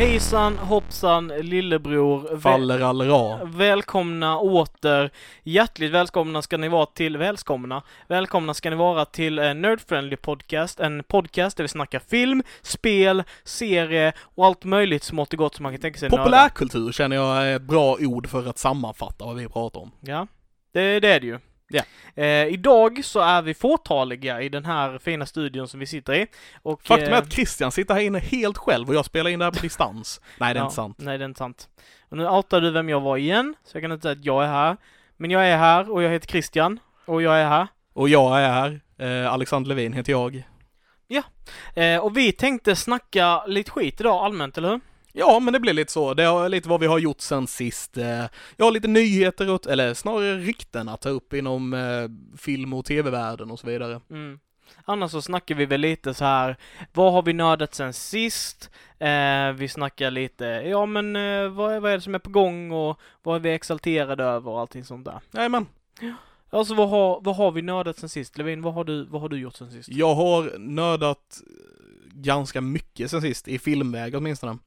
Hejsan hoppsan lillebror. Faller allra. Välkomna åter. Hjärtligt välkomna ska ni vara till, välkomna. Välkomna ska ni vara till eh, Nerd Friendly Podcast. En podcast där vi snackar film, spel, serie och allt möjligt smått och gott som man kan tänka sig. Populärkultur känner jag är ett bra ord för att sammanfatta vad vi pratar om. Ja, det, det är det ju. Ja. Eh, idag så är vi fåtaliga i den här fina studion som vi sitter i. Och, Faktum är eh, att Christian sitter här inne helt själv och jag spelar in det här på distans. Nej, det är ja, inte sant. Nej, det är inte sant. Och nu outar du vem jag var igen, så jag kan inte säga att jag är här. Men jag är här och jag heter Christian. Och jag är här. Och jag är här. Eh, Alexander Levin heter jag. Eh, och vi tänkte snacka lite skit idag allmänt, eller hur? Ja, men det blir lite så. Det är lite vad vi har gjort sen sist. Eh, Jag har lite nyheter, att, eller snarare rykten att ta upp inom eh, film och tv-världen och så vidare. Mm. Annars så snackar vi väl lite så här, vad har vi nördat sen sist? Eh, vi snackar lite, ja men eh, vad, är, vad är det som är på gång och vad är vi exalterade över och allting sånt där. Jajamän. Alltså vad har, vad har vi nördat sen sist? Levin, vad har du, vad har du gjort sen sist? Jag har nördat eh, ganska mycket sen sist, i filmväg åtminstone.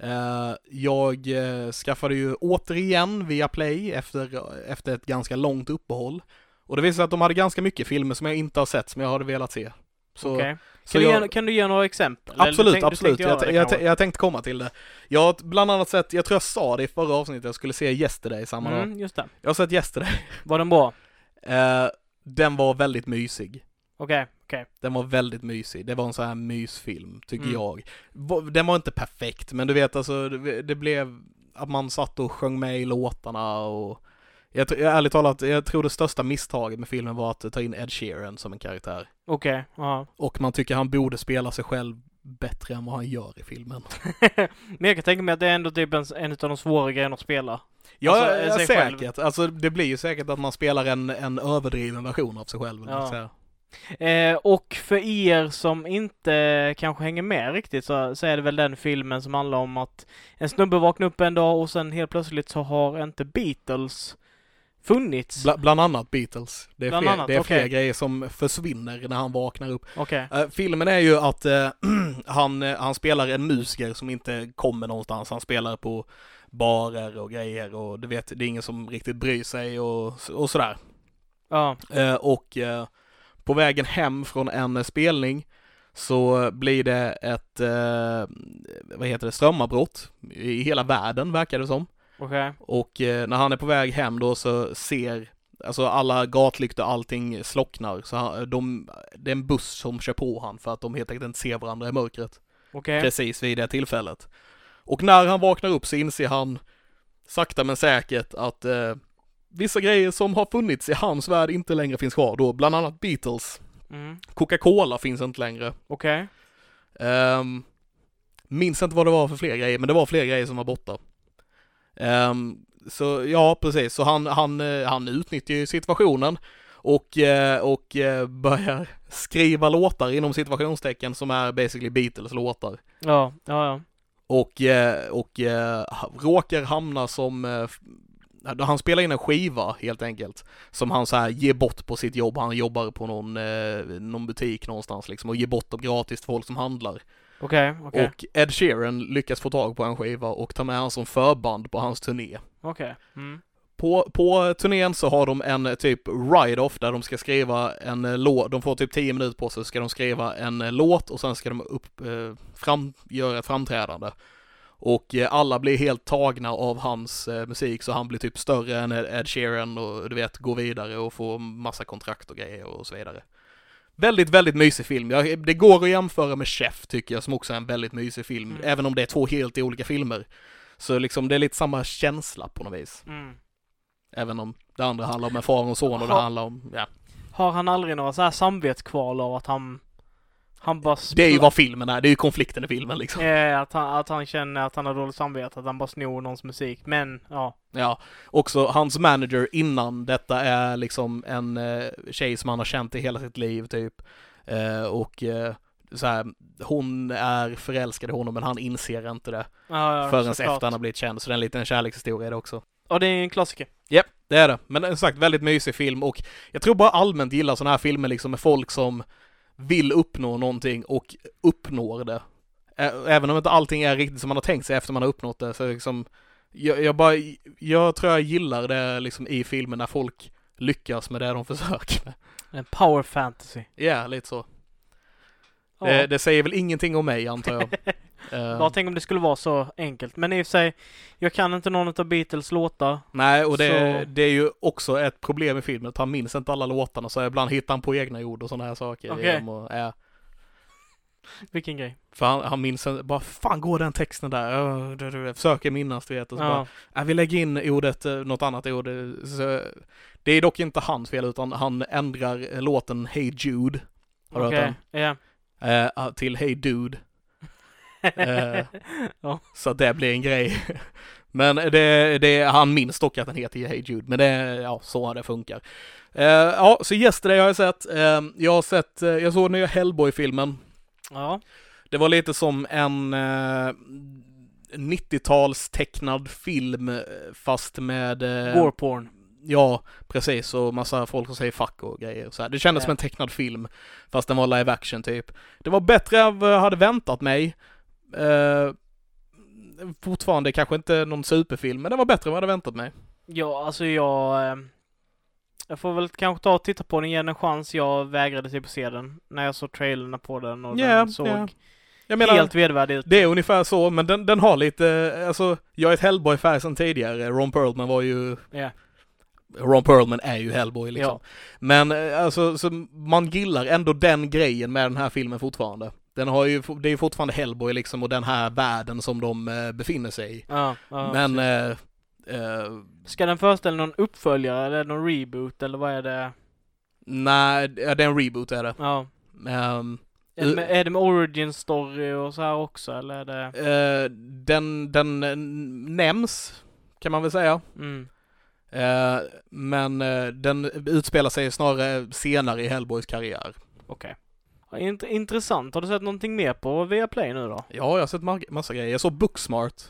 Eh, jag eh, skaffade ju återigen via Play efter, efter ett ganska långt uppehåll. Och det visade sig att de hade ganska mycket filmer som jag inte har sett, som jag hade velat se. Så, Okej. så Kan, du jag- ge, kan du ge några exempel? Du Absolut, tänk- du absolut. Jag, det jag, jag tänkte komma till det. Jag har bland annat sett, jag tror jag sa det i förra avsnittet, jag skulle se Yesterday samma. Mm, just det. Jag har sett Yesterday. Var den bra? Eh, den var väldigt mysig. Okej, okej. Den var väldigt mysig. Det var en sån här mysfilm, tycker Mm. jag. Den var inte perfekt, men du vet alltså, det, blev att man satt och sjöng med i låtarna och jag, tr- ärligt talat, jag tror det största misstaget med filmen var att ta in Ed Sheeran som en karaktär. Okej, ja. Och man tycker han borde spela sig själv bättre än vad han gör i filmen. Men jag kan tänka mig att det är ändå typ en, en av de svåra grejerna att spela. Ja, Alltså, ja, sig själv. säkert. Alltså det blir ju säkert att man spelar en, en överdriven version av sig själv. Ja. Eh, och för er som inte kanske hänger med riktigt så, så är det väl den filmen som handlar om att en snubbe vaknar upp en dag och sen helt plötsligt så har inte Beatles funnits. Bla, bland annat Beatles. Det är, Bland fler, annat, det är fler okej. grejer som försvinner när han vaknar upp. Okej. Eh, filmen är ju att eh, han, eh, han spelar en musiker som inte kommer någonstans. Han spelar på barer och grejer och du vet, det är ingen som riktigt bryr sig och, och sådär. Ja. Eh, och på vägen hem från en eh, spelning så blir det ett, eh, vad heter det, strömavbrott i hela världen verkar det som. Okej. Och eh, när han är på väg hem då så ser, alltså alla gatlyktor, allting slocknar. Så han, de, det är en buss som kör på han för att de helt enkelt inte ser varandra i mörkret. Okej. Precis vid det tillfället. Och när han vaknar upp så inser han sakta men säkert att eh, vissa grejer som har funnits i hans värld inte längre finns kvar då, bland annat Beatles. Mm. Coca-Cola finns inte längre. Okej. Um, minns inte vad det var för fler grejer, men det var fler grejer som var borta. Ehm, så ja, precis. Så han, han, eh, han utnyttjar ju situationen och, eh, och eh, börjar skriva låtar inom situationstecken som är basically Beatles låtar. Ja, ja, ja. Och, och råkar hamna som han spelar in en skiva helt enkelt som han så här ger bort på sitt jobb. Han jobbar på någon, eh, någon butik någonstans liksom och ger bort dem gratis till folk som handlar. Okej, okej. Och Ed Sheeran lyckas få tag på en skiva och tar med han som förband på hans turné. Okej. Mm. På, på turnén så har de en typ ride-off där de ska skriva en eh, låt, de får typ 10 minuter på sig så ska de skriva en eh, låt och sen ska de upp, eh, fram, göra ett framträdande. Och eh, alla blir helt tagna av hans eh, musik så han blir typ större än Ed Sheeran och du vet går vidare och får massa kontrakt och grejer och så vidare. Väldigt, väldigt mysig film. Jag, det går att jämföra med Chef tycker jag som också är en väldigt mysig film, Mm. även om det är två helt olika filmer. Så liksom det är lite samma känsla på något vis. Mm. Även om det andra handlar om en far och son och det Ha- handlar om, ja. Har han aldrig några så här samvetskval av att han... Han bara... Det är ju vad filmen är, det är ju konflikten i filmen liksom. Eh, att, han, att han känner att han har dåligt samvete, att han bara snor någons musik. Men, ja. Ja, också hans manager innan detta är liksom en eh, tjej som han har känt i hela sitt liv typ. Eh, och eh, så här, hon är förälskad i honom men han inser inte det Ja, ja, förrän efter han har blivit känd. Så det är en liten kärlekshistoria det också. Ja, det är en klassiker. Japp, det är det. Men som sagt, väldigt mysig film och jag tror bara allmänt gillar sådana här filmer liksom med folk som vill uppnå någonting och uppnår det. Även om inte allting är riktigt som man har tänkt sig efter man har uppnått det så liksom jag, jag bara, jag tror jag gillar det liksom i filmer när folk lyckas med det de försöker med. En power fantasy. Ja, lite så. Ja. Det, det säger väl ingenting om mig antar jag. Eh, Bara tänk om det skulle vara så enkelt. Men i och för sig, jag kan inte någon av Beatles låtar. Nej, och det, Så- det är ju också ett problem i filmen att han minns inte alla låtarna så ibland hittar han på egna ord och sådana här saker. dem Och, ja. Vilken grej. För han, han minns inte, bara fan går den texten där? Ja, du, du, försöker minnas du vet. Och så bara, Ja. äh, vi lägger in ordet, eh, något annat ord. eh, Så, det är dock inte hans fel utan han ändrar eh, låten Hey Jude. Har du hört den? Ja. Eh, till Hey Dude. Eh, Ja. Så att det blir en grej. Men det, det, han minns dock att den heter Hey Jude, men det är, ja, så det funkar. Eh, ja, så Yesterday har jag sett. Eh, jag har sett, eh, jag såg nya Hellboy-filmen. Ja. Det var lite som en eh, 90-tals tecknad film eh, fast med... Eh, Gore porn. Ja, precis. Och massa folk som säger fuck och grejer. Så här. Det kändes Ja. som en tecknad film fast den var live action typ. Det var bättre än vad jag hade väntat mig. Eh, fortfarande kanske inte någon superfilm, men det var bättre än vad jag hade väntat mig. Ja, alltså jag... Eh, jag får väl kanske ta och titta på den, ge den en chans. Jag vägrade typ se den när jag såg trailerna på den och Ja, den såg ja. Jag menar, helt vedervärdig ut. det är ungefär så, men den, den har lite, alltså, jag är ett Hellboy-fan sedan tidigare. Ron Perlman var ju Ja. Ron Perlman är ju Hellboy liksom. Ja. Men eh, alltså, så man gillar ändå den grejen med den här filmen fortfarande. Den har ju, det är ju fortfarande Hellboy liksom och den här världen som de eh, befinner sig i. Ja, ja, Men, eh, eh, Ska den föreställa någon uppföljare eller någon reboot eller vad är det? nej, det är en reboot är det. Ja. Ehm, Är det, med, är det med origin story och så här också eller är det? eh, den, den eh, nämns, kan man väl säga. Mm. Eh, men eh, den utspelar sig snarare senare i Hellboys karriär. Okej. Int- intressant. Har du sett någonting mer på Viaplay nu då? Ja, jag har sett ma- massa grejer. Jag såg Booksmart.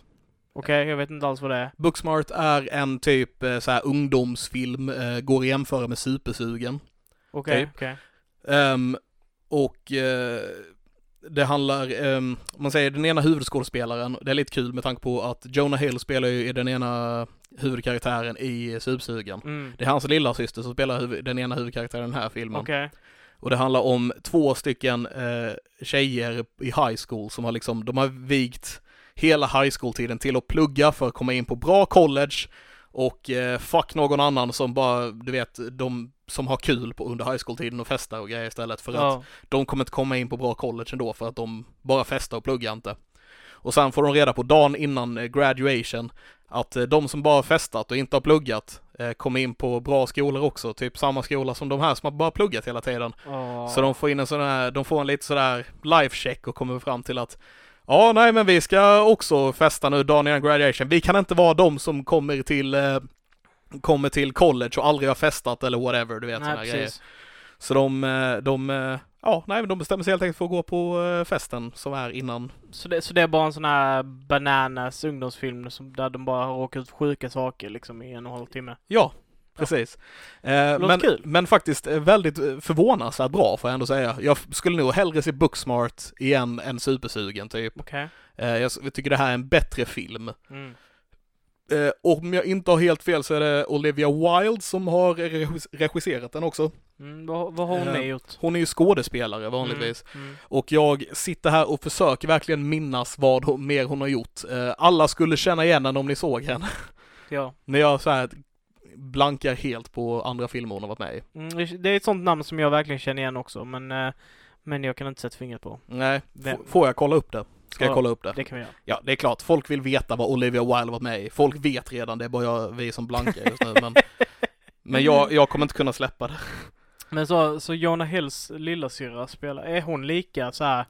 Okej, jag vet inte alls vad det är. Booksmart är en typ eh, så här ungdomsfilm, eh, går att jämföra med Supersugen. Okej, Typ. okej. Ehm, och eh, det handlar, om man säger den ena huvudskådespelaren, det är lite kul med tanke på att Jonah Hill spelar ju i den ena huvudkaraktären i Supersugen. Mm. Det är hans lilla syster som spelar huvud, den ena huvudkaraktären i den här filmen. Okej. Och det handlar om två stycken eh, tjejer i high school som har liksom, de har vigt hela high school-tiden till att plugga för att komma in på bra college och eh, fuck någon annan som bara, du vet, de som har kul på under high school-tiden och festar och grejer istället för att Ja. de kommer inte komma in på bra college ändå för att de bara festar och pluggar inte. Och sen får de reda på dagen innan eh, graduation att eh, de som bara festat och inte har pluggat eh, kommer in på bra skolor också, typ samma skola som de här som har bara pluggat hela tiden. Ja. Så de får in en sån här, de får en lite sådär life check och kommer fram till att Ja, nej men vi ska också festa nu dagen innan graduation. Vi kan inte vara de som kommer till kommer till college och aldrig har festat eller whatever, du vet här grejer. Så de, eh, de, eh, ja, nej de bestämmer sig helt enkelt för att gå på eh, festen som är innan. Så det, så det är bara en sån här bananas ungdomsfilm som, där de bara har råkat ut sjuka saker liksom i en och en halv timme. Ja, precis. Eh, Låter men, kul. men faktiskt väldigt förvånansvärt bra får jag ändå säga. Jag skulle nog hellre se Booksmart igen än Supersugen typ. Eh, jag s- tycker det här är en bättre film. Mm. Eh, om jag inte har helt fel så är det Olivia Wilde som har regis- regisserat den också. Mm, vad, vad har hon Eh, gjort? Hon är ju skådespelare vanligtvis. Mm. Mm. Och jag sitter här och försöker verkligen minnas vad hon, mer hon har gjort. Eh, alla skulle känna igen henne om ni såg henne. Ja. När jag så här blankar helt på andra filmer hon har varit med i. Mm, det är ett sånt namn som jag verkligen känner igen också, men, eh, men jag kan inte sätta fingret på. Nej, Vem? får jag kolla upp det? Ska jag Ja, kolla upp det? Det kan vi göra. Ja, det är klart. Folk vill veta vad Olivia Wilde varit med i. Folk vet redan, det är bara jag, vi som blankar just nu. Men, men jag, jag kommer inte kunna släppa det. Men så, så Jonah Hills lillasyrra spelar, är hon lika så här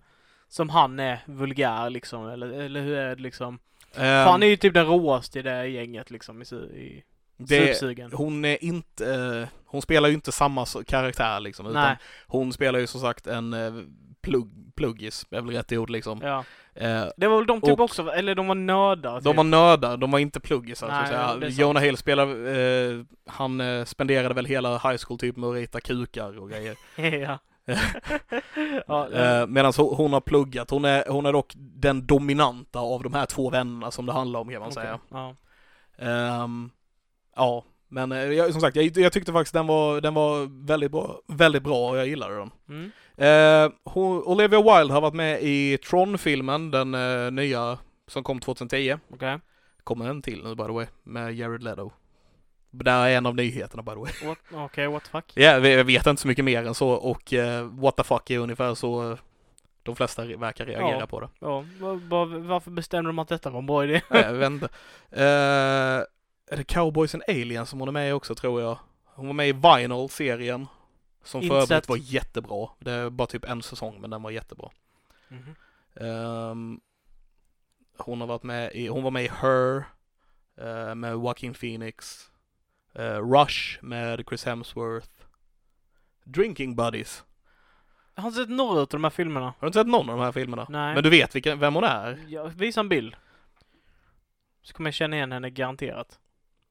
som han är vulgär liksom? Eller, eller hur är det liksom? För Ehm, han är ju typ den råaste i det gänget liksom i, i det, hon är inte, eh, hon spelar ju inte samma karaktär liksom, utan Nej. hon spelar ju som sagt en eh, plugg, pluggis, är väl rätt ord liksom. Ja. Eh, Det var väl de typ också, eller de var nördar. de typ. var nördar, de var inte pluggisar så Nej, att säga. sant. Jonah Hill spelade, eh, han eh, spenderade väl hela high school typ med att rita kukar och grejer. ja. ja, Eh, Medan hon, har pluggat, hon är, hon är dock den dominanta av de här två vännerna som det handlar om kan man okej. säga. Ja. Ehm, ja, men eh, jag, som sagt, jag, jag tyckte faktiskt den var, den var väldigt bra, väldigt bra och jag gillade den. Mm. Eh, hon, Olivia Wilde har varit med i Tron-filmen, den eh, nya som kom 2010. Okej. Kommer en till nu by the way, med Jared Leto. Det här är en av nyheterna by the way. Okej, what the fuck? Ja, vi- jag vet inte så mycket mer än så och eh, what the fuck är ungefär så eh, de flesta verkar reagera Ja. på det. Ja, va- va- varför bestämde de att detta var en bra idé? Nej, jag vet inte. Eh, är det Cowboys and Aliens som hon är med i också tror jag? Hon var med i Vinyl-serien. Som för Inte övrigt sett. var jättebra. Det är bara typ en säsong men den var jättebra. Mhm. Ehm, hon har varit med i, hon var med i Her eh, med Joaquin Phoenix. Eh, Rush med Chris Hemsworth. Drinking Buddies. Jag har inte sett några av de här filmerna. Har du inte sett någon av de här filmerna? Nej. Men du vet vilken, vem hon är? Jag, visa en bild. Så kommer jag känna igen henne garanterat.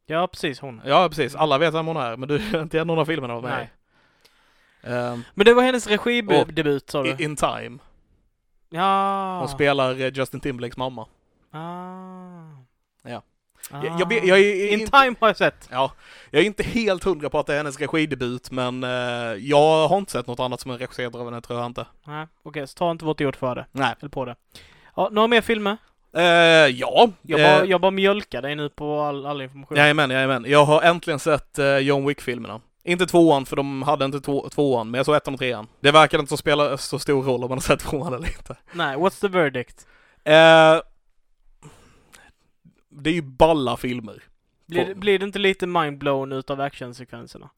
Ja, precis hon. Ja precis, alla vet vem hon är men du har inte någon av filmerna varit med Nej. Ehm, Men det var hennes regidebut sa du? In Time. ja. Hon spelar eh, Justin Timberlakes mamma. Ah. Ja. Ah. Jag, jag, jag, är In in, time har jag sett. ja, jag är inte helt hundra på att det är hennes regidebut men eh, jag har inte sett något annat som är regisserad av henne tror jag inte. Nej, okej, så ta inte vårt ord för det. Nej. Eller på det. Ja, några mer filmer? Eh, ja. Jag eh, bara, jag bara mjölkar dig nu på all, all information. Jajamän, jajamän. Jag har äntligen sett eh, John Wick-filmerna. Inte tvåan, för de hade inte två, tvåan, men jag såg ettan och trean. Det verkar inte så spela så stor roll om man har sett tvåan eller inte. Nej, what's the verdict? Eh, det är ju balla filmer. Blir, blir det inte lite mindblown utav actionsekvenserna?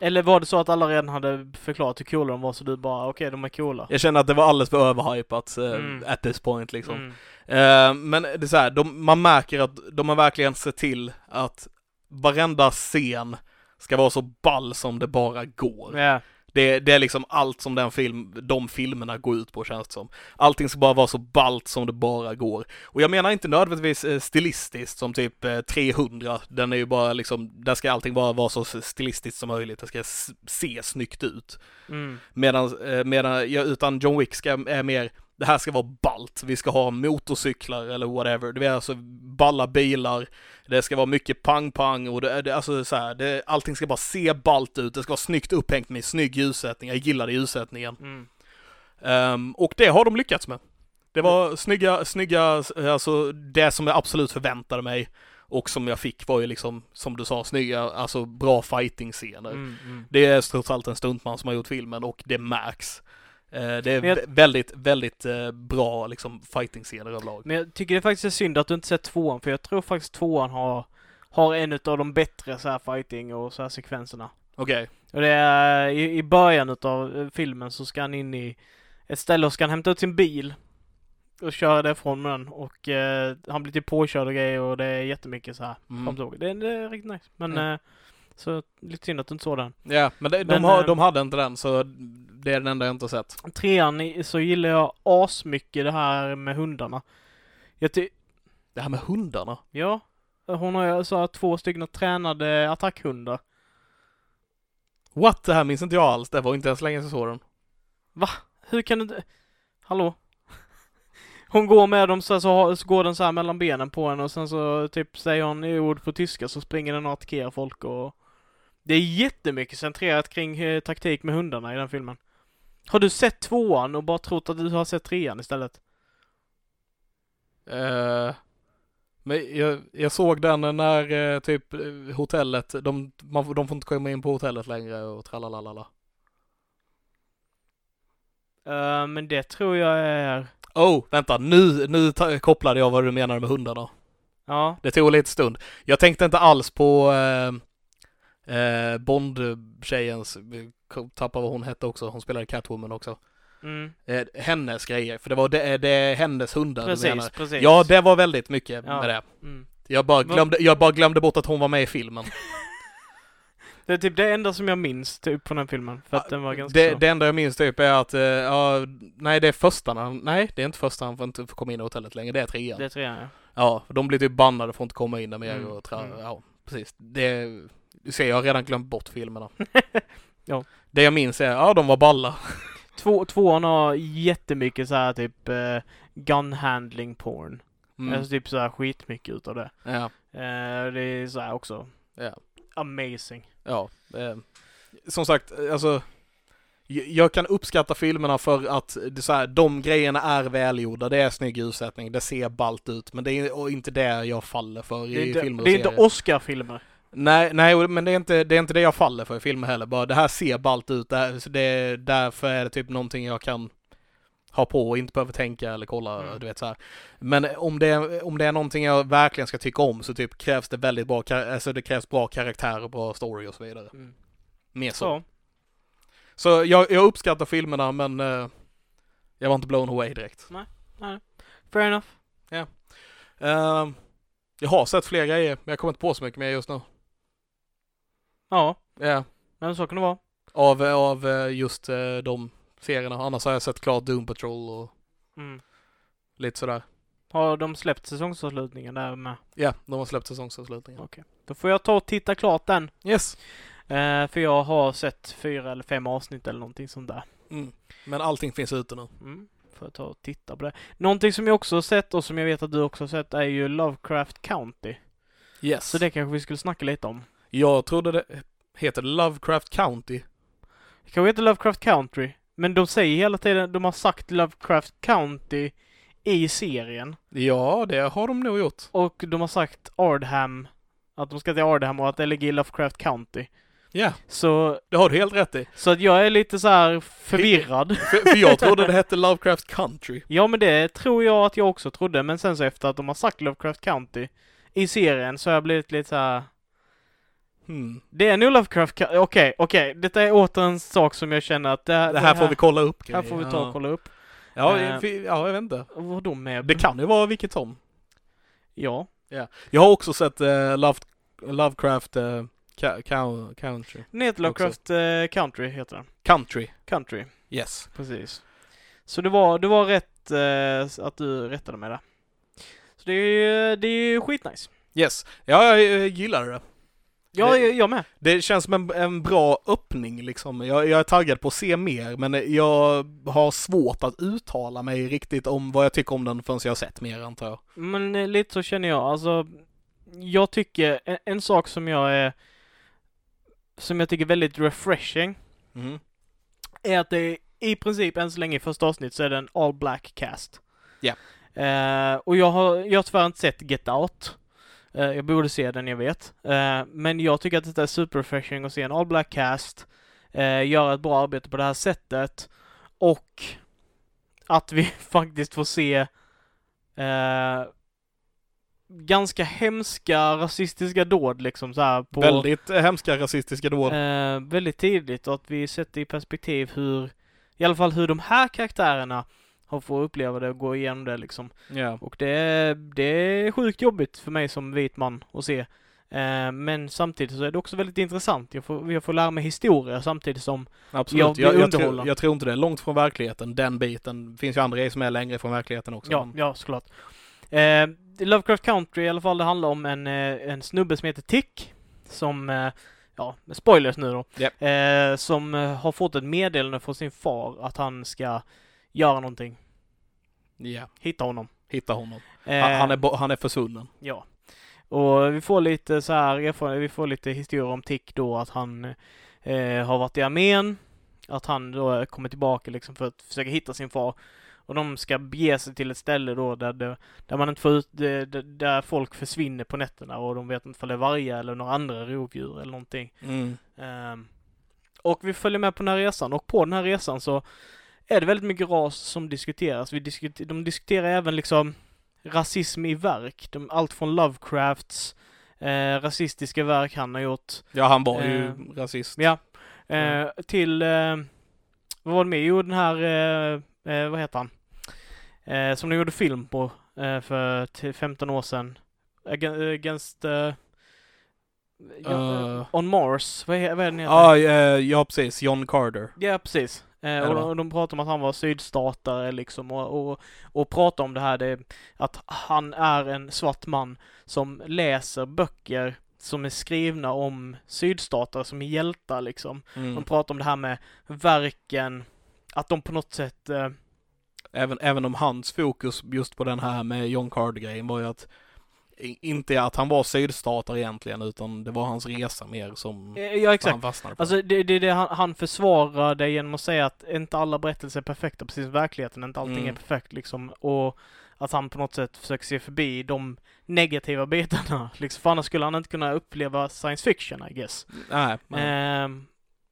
Eller var det så att alla redan hade förklarat hur coola de var så du bara, okej, de är coola? Jag känner att det var alldeles för överhypat Mm. at this point liksom. Mm. Eh, men det är så här, de, man märker att de har verkligen sett till att varenda scen ska vara så ball som det bara går. Ja. Det, det är liksom allt som den film, de filmerna går ut på känns det som. Allting ska bara vara så ballt som det bara går. Och jag menar inte nödvändigtvis eh, stilistiskt som typ eh, 300. Den är ju bara liksom, där ska allting bara vara så stilistiskt som möjligt. Det ska se snyggt ut. Mm. Medan, eh, medan utan John Wick ska, är mer, det här ska vara ballt. Vi ska ha motorcyklar eller whatever. Det är alltså balla bilar. Det ska vara mycket pang-pang och det, det, alltså så här, det, allting ska bara se ballt ut. Det ska vara snyggt upphängt med snygg ljussättning. Jag gillade ljussättningen. Mm. Ehm, och det har de lyckats med. Det var snygga, snygga, alltså det som jag absolut förväntade mig och som jag fick var ju liksom, som du sa, snygga, alltså bra fighting-scener. Mm. Mm. Det är trots allt en stuntman som har gjort filmen och det märks. Eh, det är jag- vä- väldigt, väldigt eh, bra liksom fighting-scener överlag. Men jag tycker det faktiskt är synd att du inte sett tvåan, för jag tror faktiskt tvåan har, har en av de bättre så här fighting och så här sekvenserna. Okej. Och det är i, i början av filmen så ska han in i ett ställe och ska han hämta ut sin bil och köra därifrån med den och eh, han blir typ påkörd och grejer och det är jättemycket så här. Mm. Det, det är riktigt nice. Men Mm. eh, så lite synd att du inte såg den. Ja, men, de, Men, har, eh, de hade inte den så det är den enda jag inte sett. Trean så gillar jag asmycket det här med hundarna. Jag ty- Det här med hundarna. ja, hon har så här två stycken tränade attackhundar. What? Det här minns inte jag alls. Det var inte ens länge sedan jag såg den. Hur kan du. Hallå? Hon går med dem så, här, så, så går den så här mellan benen på henne och sen så typ säger hon ord på tyska så springer den och attackerar folk och... Det är jättemycket centrerat kring eh, taktik med hundarna i den filmen. Har du sett tvåan och bara trott att du har sett trean istället? Eh, men jag, jag såg den när eh, typ eh, hotellet, de, man, de får inte komma in på hotellet längre och tralalala. Eh, men det tror jag är... Oh, vänta, nu, nu ta, kopplade jag vad du menar med hundarna. Ja. Det tog lite stund. Jag tänkte inte alls på eh, eh, Bond-tjejens, tappar vad hon hette också, hon spelade Catwoman också. Mm. Eh, hennes grejer, för det var det, det är hennes hundar du menar. Precis, precis. Ja, det var väldigt mycket Ja. med det. Mm. Jag bara, glömde, jag bara glömde bort att hon var med i filmen. Det är typ det enda som jag minns typ från den filmen. För att den var ganska det, så. det enda jag minns typ är att, eh, ja, nej det är första han- nej det är inte första han får inte komma in i hotellet längre, det är trean. Det är trean ja. Ja, för de blir typ bannade får inte komma in där mer Mm, och tra- mm. ja, precis. Det, du ser, jag har redan glömt bort filmerna. Ja. Det jag minns är, ja de var balla. Två, tvåan har jättemycket så här typ uh, gun handling porn. Mm. Alltså typ så här skitmycket utav det. Ja, Eh, det är så här också ja, amazing. ja. Eh, som sagt, alltså jag kan uppskatta filmerna för att det så här, de grejerna är välgjorda, det är snygg ljussättning, det ser ballt ut, men det är inte det jag faller för i Det är inte, filmer och det är inte. Oscar-filmer. Nej, nej, men det är, inte, det är inte det jag faller för i filmer heller. Bara det här ser ballt ut, det här, det, därför är det typ någonting jag kan ha på och inte behöver tänka eller kolla, Mm. du vet så här. Men om det, är, om det är någonting jag verkligen ska tycka om så typ krävs det väldigt bra, alltså det krävs bra karaktärer, bra story och så vidare. Mm. Mer så. Så. Så jag, jag uppskattar filmerna men eh, jag var inte blown away direkt. Fair enough. Eh, jag har sett fler grejer, men jag kommer inte på så mycket mer just nu. Ja, Ja. men så kan det vara. Av, av eh, just eh, de serierna. Annars har jag sett klart Doom Patrol och Mm. lite sådär. Har de släppt säsongsavslutningen där med? Ja, de har släppt säsongsavslutningen. Okej. Då får jag ta och titta klart den. Yes. Eh, för jag har sett fyra eller fem avsnitt eller någonting sånt där. Mm. Men allting finns ute nu. Mm. Får jag ta och titta på det. Någonting som jag också har sett och som jag vet att du också har sett är ju Lovecraft County. Yes. Så det kanske vi skulle snacka lite om. Jag trodde det heter Lovecraft County. Det kanske heter Lovecraft Country. Men de säger hela tiden, de har sagt Lovecraft County i serien. Ja, det har de nog gjort. Och de har sagt Ardham. Att de ska till Ardham och att det ligger i Lovecraft County. Ja, Så, det har du helt rätt i. så att jag är lite så här förvirrad. För, för jag trodde det hette Lovecraft Country. Ja men det tror jag att jag också trodde. Men sen så efter att de har sagt Lovecraft County i serien så har jag blivit lite så här. Hmm. Det är nog Lovecraft. Okej, okej. Detta är åter en sak som jag känner att det, Det här får vi kolla upp. här får vi ta och kolla upp. Ja, vi- ja, jag vet inte. Vadå med? Det kan ju vara vilket som. Ja. Jag har också sett eh, Love, Lovecraft ca- ca- Country. Den heter Lovecraft eh, Country, heter den. Country. Country, Yes. precis. Så det var, det var rätt eh, att du rättade mig där. Så det är ju, det är ju skitnice. Yes. Ja, jag, eh, gillar det. Ja, Det- jag, med. Det känns som en, en bra öppning liksom. Jag, jag är taggad på att se mer, men jag har svårt att uttala mig riktigt om vad jag tycker om den förrän jag har sett mer antar jag. Men eh, lite så känner jag. Alltså, jag tycker en, en sak som jag är som jag tycker är väldigt refreshing Mhm. är att det är i princip än så länge i första avsnitt så är det en all black cast. Ja. Eh, och jag har, jag har tyvärr inte sett Get Out. Eh, jag borde se den, jag vet. Eh, men jag tycker att det är super refreshing att se en all black cast eh, göra ett bra arbete på det här sättet och att vi faktiskt får se ganska hemska rasistiska dåd liksom så här på Väldigt hemska rasistiska dåd. Eh, väldigt tidigt och att vi sätter i perspektiv hur, i alla fall hur de här karaktärerna har fått uppleva det och gå igenom det liksom. Ja. Och det, är- det är sjukt jobbigt för mig som vit man att se. Eh, men samtidigt så är det också väldigt intressant. Jag får, jag får lära mig historia samtidigt som, Absolut. Jag blir jag, jag, tror, jag tror inte det är långt från verkligheten, den biten. Det finns ju andra grejer som är längre från verkligheten också. ja, ja såklart. Eh, Lovecraft Country i alla fall, det handlar om en, eh, en snubbe som heter Tick. Som, eh, ja, spoilers nu då. Japp. Eh, som har fått ett meddelande från sin far att han ska göra någonting. ja. Hitta honom. Hitta honom. Eh, Han, är, han är försvunnen. Ja. Och vi får lite så här vi får lite historia om Tick då att han eh, har varit i armén. Att han då kommer tillbaka liksom för att försöka hitta sin far. Och de ska bege sig till ett ställe då där, det, där man inte får ut, där, där- folk försvinner på nätterna och de vet inte om det är vargar eller några andra rovdjur eller någonting. Mm. Ehm, och vi följer med på den här resan och på den här resan så är det väldigt mycket ras som diskuteras. Vi diskuter, de diskuterar även liksom rasism i verk. De, allt från Lovecrafts eh, rasistiska verk han har gjort. Ja, han var ju Eh, rasist. Ja. Eh, till, eh, vad var det med? Jo, den här, eh, eh, vad heter han? Eh, som de gjorde film på eh, för t- 15 år sedan. Aga- Against, eh, Ja, Eh. On Mars, vad är, vad är den heter? Ja, eh, ja precis. John Carter. Ja, precis. Eh, och de, de pratar om att han var sydstatare liksom och, och, och pratar om det här det, att han är en svart man som läser böcker som är skrivna om sydstatare som är hjältar liksom. Mm. De pratar om det här med verken, att de på något sätt eh, Även, även om hans fokus just på den här med John Carter-grejen var ju att inte att han var sydstatare egentligen utan det var hans resa mer som eh, Ja, exakt. han fastnade på. Alltså det, det, det han, han försvarar det genom att säga att inte alla berättelser är perfekta, precis som verkligheten, inte allting Mm. är perfekt liksom. Och att han på något sätt försöker se förbi de negativa bitarna. Liksom, för annars skulle han inte kunna uppleva science fiction, I guess. Nej, men, Ehm,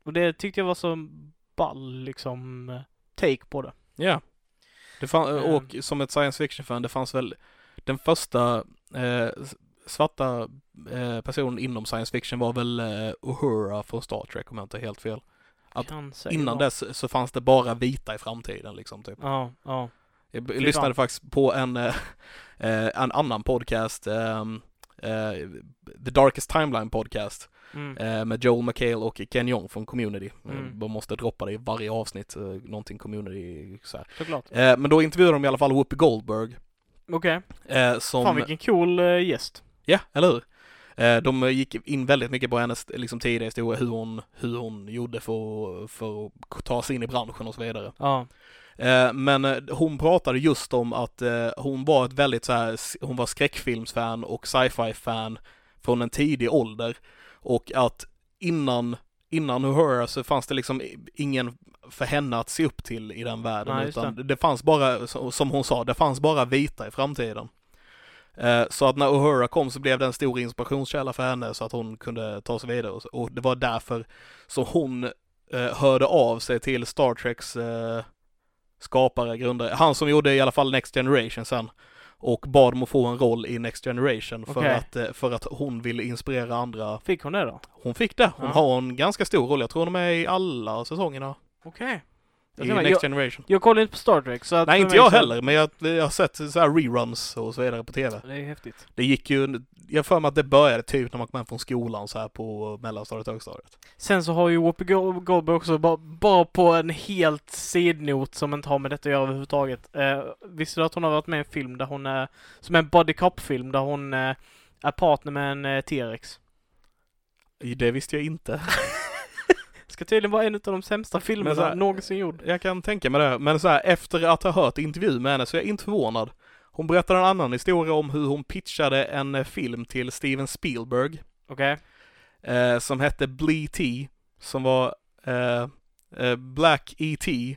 och det tyckte jag var så ball, liksom, eh, take på det. ja. Det fann, och som ett science fiction-fan, det fanns väl den första eh, svarta eh, personen inom science fiction var väl eh, Uhura från Star Trek om jag inte är helt fel. Att Innan dess så fanns det bara vita i framtiden liksom typ. Ja, ja. Jag lyssnade faktiskt på en, eh, eh, en annan podcast, ehm, eh, The Darkest Timeline podcast, Mm. eh, med Joel McHale och Ken Jeong från Community. Mm. Man måste droppa det i varje avsnitt, någonting Community så här. Såklart. Men då intervjuade de i alla fall Whoopi Goldberg, Okej. eh, som... Fan vilken cool eh, gäst. Ja, eller hur? Eh, De gick in väldigt mycket på hennes liksom, tidiga historia, hur hon, hur hon gjorde för, för att ta sig in i branschen och så vidare. Ja. Men hon pratade just om att hon var ett väldigt så här, hon var skräckfilmsfan och sci-fi-fan från en tidig ålder. Och att innan, innan Uhura så fanns det liksom ingen för henne att se upp till i den världen. Nej, utan det. fanns bara, som hon sa, det fanns bara vita i framtiden. Eh, Så att när Uhura kom så blev det en stor inspirationskälla för henne så att hon kunde ta sig vidare. Och det var därför som hon eh, hörde av sig till Star Treks eh, skapare, grundare, han som gjorde i alla fall Next Generation sen och bad om att få en roll i Next Generation för, Okej. att, eh, för att hon ville inspirera andra. Fick hon det då? Hon fick det. Hon Ja. har en ganska stor roll. Jag tror hon är med i alla säsongerna Okej. I Next jag- Generation. Jag kollar inte på Star Trek så att Nej, inte jag så- heller, men jag, jag har sett så här reruns och så vidare på TV. Det är häftigt. Det gick ju, jag för mig att det började typ när man kom hem från skolan så här på mellanstadiet och högstadiet. Sen så har ju Whoopi Go- Goldberg också, bara, bara på en helt sidnot som inte har med detta att göra överhuvudtaget. Eh, visste du att hon har varit med i en film där hon är, som är en body cop-film där hon eh, är partner med en eh, T-rex? Det visste jag inte. Ska tydligen vara en av de sämsta filmerna här- någonsin gjord. Jag kan tänka mig det, men så här, efter att ha hört intervju med henne så är jag inte förvånad. Hon berättade en annan historia om hur hon pitchade en eh, film till Steven Spielberg Okej? eh, som hette Blee T, som var eh, eh, Black E.T.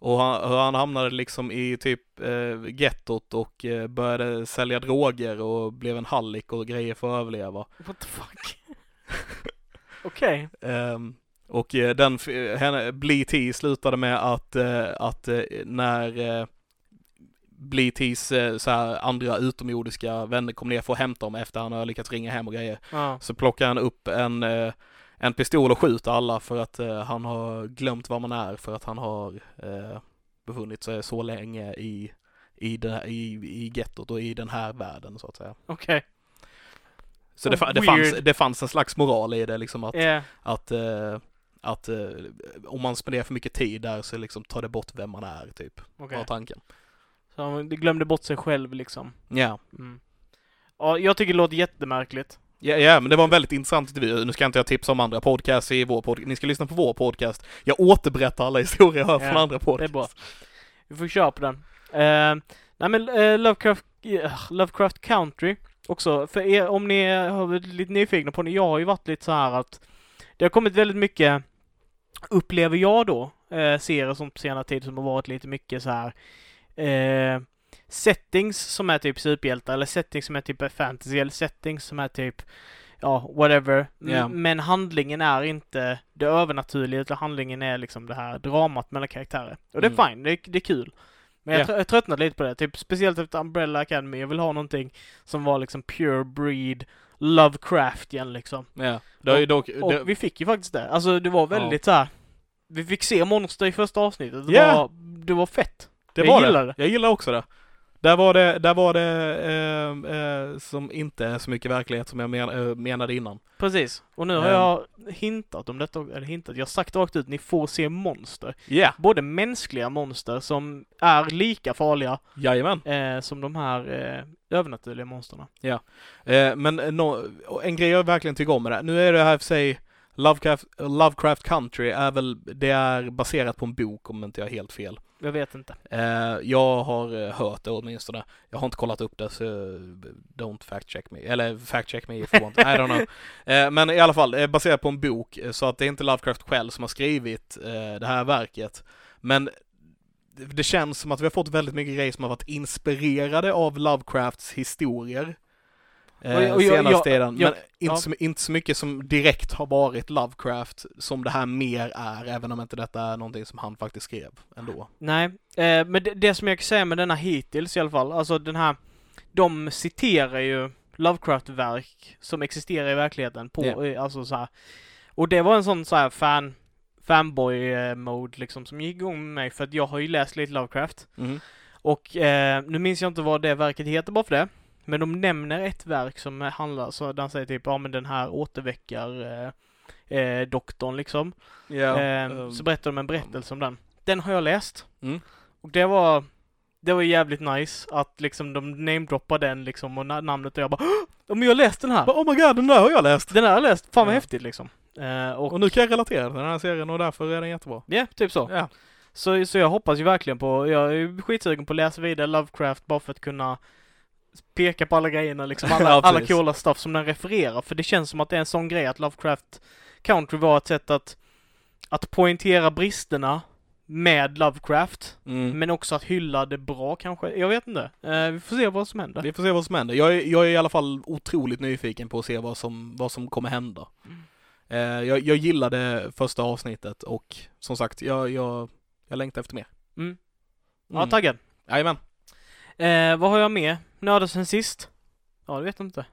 Och han, han hamnade liksom i typ eh, gettot och eh, började sälja droger och blev en hallick och grejer för att överleva. What the fuck? Okej. Ehm, och eh, den, f- henne, Blee slutade med att, eh, att eh, när eh, Blee Ts eh, så här andra utomjordiska vänner kom ner för att hämta dem efter han har lyckats ringa hem och grejer, Ja. så plockar han upp en, eh, en pistol och skjuter alla för att eh, han har glömt vad man är för att han har eh, befunnit sig så länge i, i, här- i, i gettot och i den här världen så att säga. Okej. Så det, Oh, det, fanns, weird. det fanns en slags moral i det liksom att Yeah. att, eh, att eh, om man spenderar för mycket tid där så liksom tar det bort vem man är typ. Okej. Var tanken. Så han glömde bort sig själv liksom. Ja. Mm. Ja, jag tycker det låter jättemärkligt. Ja, ja, men det var en väldigt intressant intervju. Nu ska inte jag tipsa om andra podcasts i vår podcast. Ni ska lyssna på vår podcast. Jag återberättar alla historier jag hör från andra Det är podcasts. bra. Vi får köra på den. Uh, nej men eh, Lovecraft, eh, Lovecraft Country också, för er, om ni har varit lite nyfikna på det, jag har ju varit lite så här att det har kommit väldigt mycket, upplever jag då, eh, serier som på senare tid som har varit lite mycket så här eh, settings som är typ superhjältar eller settings som är typ fantasy eller settings som är typ ja, whatever. Ja. Men handlingen är inte det övernaturliga utan handlingen är liksom det här dramat mellan karaktärer. Och det är Mm. fine, det är, det är kul. Men jag, Ja. trö- jag tröttnat lite på det, typ speciellt efter Umbrella Academy. Jag vill ha någonting som var liksom pure breed Lovecraft igen liksom. Ja. Det ju dock... Och det, vi fick ju faktiskt det. Alltså det var väldigt så här. Vi fick se monster i första avsnittet. Det, Ja. var, det var fett. det jag var gillar det. det. Jag gillar också det. Där var det, där var det eh, eh, som inte är så mycket verklighet som jag men, eh, menade innan. Precis. Och nu har Ehm. jag hintat om detta, eller hintat, jag har sagt rakt ut, ni får se monster. Ja, Både mänskliga monster som är lika farliga jajamän. eh, som de här eh, övernaturliga monsterna. Eh, men nå- en grej jag verkligen tycker om med det, nu är det här för sig Lovecraft, Lovecraft Country är väl, det är baserat på en bok om inte jag är helt fel. Jag vet inte. Eh, jag har eh, hört det åtminstone. Jag har inte kollat upp det så eh, don't fact check me. Eller fact check me if you want. I don't know. Eh, men i alla fall, det är baserat på en bok eh, så att det är inte Lovecraft själv som har skrivit eh, det här verket. Men det- det känns som att vi har fått väldigt mycket grejer som har varit inspirerade av Lovecrafts historier. Eh, Och- och jag- senaste jag- jag- men inte, ja. så, inte så mycket som direkt har varit Lovecraft som det här mer är, även om inte detta är någonting som han faktiskt skrev ändå. Nej, eh, men det, det som jag kan säga med denna hittills i alla fall, alltså den här, de citerar ju Lovecraft-verk som existerar i verkligheten på, eh, alltså så här. Och det var en sån så här fan, fanboy-mode liksom som gick igång med mig för att jag har ju läst lite Lovecraft. Mhm. Och eh, nu minns jag inte vad det verket heter bara för det. Men de nämner ett verk som handlar, så den säger typ, ja men den här återväckar eh, eh, doktorn liksom. Ja, Eh, ehm, så berättar de en berättelse om den. Den har jag läst. Mm. Och det var, det var jävligt nice att liksom de namedroppar den liksom och na- namnet och jag bara "Åh, men jag har läst den här! Oh my god, den där har jag läst! Den här har jag läst, fan vad Ja. häftigt liksom. Eh, och, Och nu kan jag relatera till den här serien och därför är den jättebra. ja, typ så. Ja. så. Så jag hoppas ju verkligen på, jag är skitsugen på att läsa vidare Lovecraft bara för att kunna peka på alla grejerna liksom, alla, Ja, alla coola stuff som den refererar. För det känns som att det är en sån grej att Lovecraft Country var ett sätt att, att poängtera bristerna med Lovecraft. Mm. Men också att hylla det bra kanske. Jag vet inte. Eh, vi får se vad som händer. Vi får se vad som händer. Jag är, jag är i alla fall otroligt nyfiken på att se vad som, vad som kommer hända. Mm. Eh, jag, jag gillade första avsnittet och som sagt, jag, jag, jag längtar efter mer. Mm. Ja, Mm. taggad. Jajamän. Eh, vad har jag med? Nördat sen sist? Ja, det vet jag inte.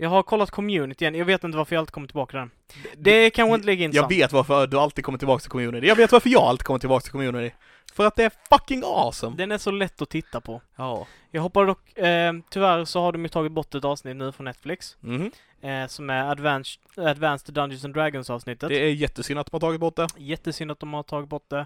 Jag har kollat community igen. Jag vet inte varför jag alltid kommer tillbaka till den. Det kanske inte ligger Jag intressant. vet varför du alltid kommer tillbaka till community. Jag vet varför jag alltid kommer tillbaka till community. För att det är fucking awesome! Den är så lätt att titta på. Ja. Jag hoppar dock, eh, tyvärr så har de ju tagit bort ett avsnitt nu från Netflix. Mhm. Eh, som är Advanced, Advanced Dungeons and Dragons avsnittet. Det är jättesynd att de har tagit bort det. Jättesynd att de har tagit bort det.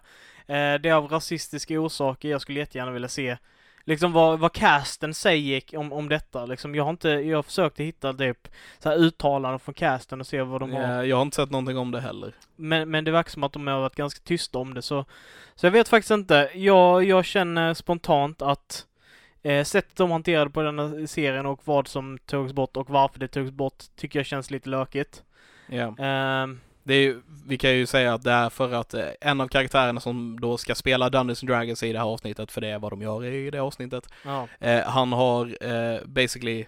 Eh, det är av rasistiska orsaker. Jag skulle jättegärna vilja se liksom vad, vad casten säger om, om detta. Liksom, jag har inte, jag försökte hitta typ så här uttalanden från casten och se vad de har. Eh, Jag har inte sett någonting om det heller. Men, men det verkar som att de har varit ganska tysta om det så, så jag vet faktiskt inte. Jag, jag känner spontant att eh, sättet de hanterade på den här serien och vad som togs bort och varför det togs bort tycker jag känns lite lökigt. Ja. Ehm, Det är vi kan ju säga att det är för att eh, en av karaktärerna som då ska spela Dungeons and Dragons i det här avsnittet, för det är vad de gör i det avsnittet, ja. eh, han har eh, basically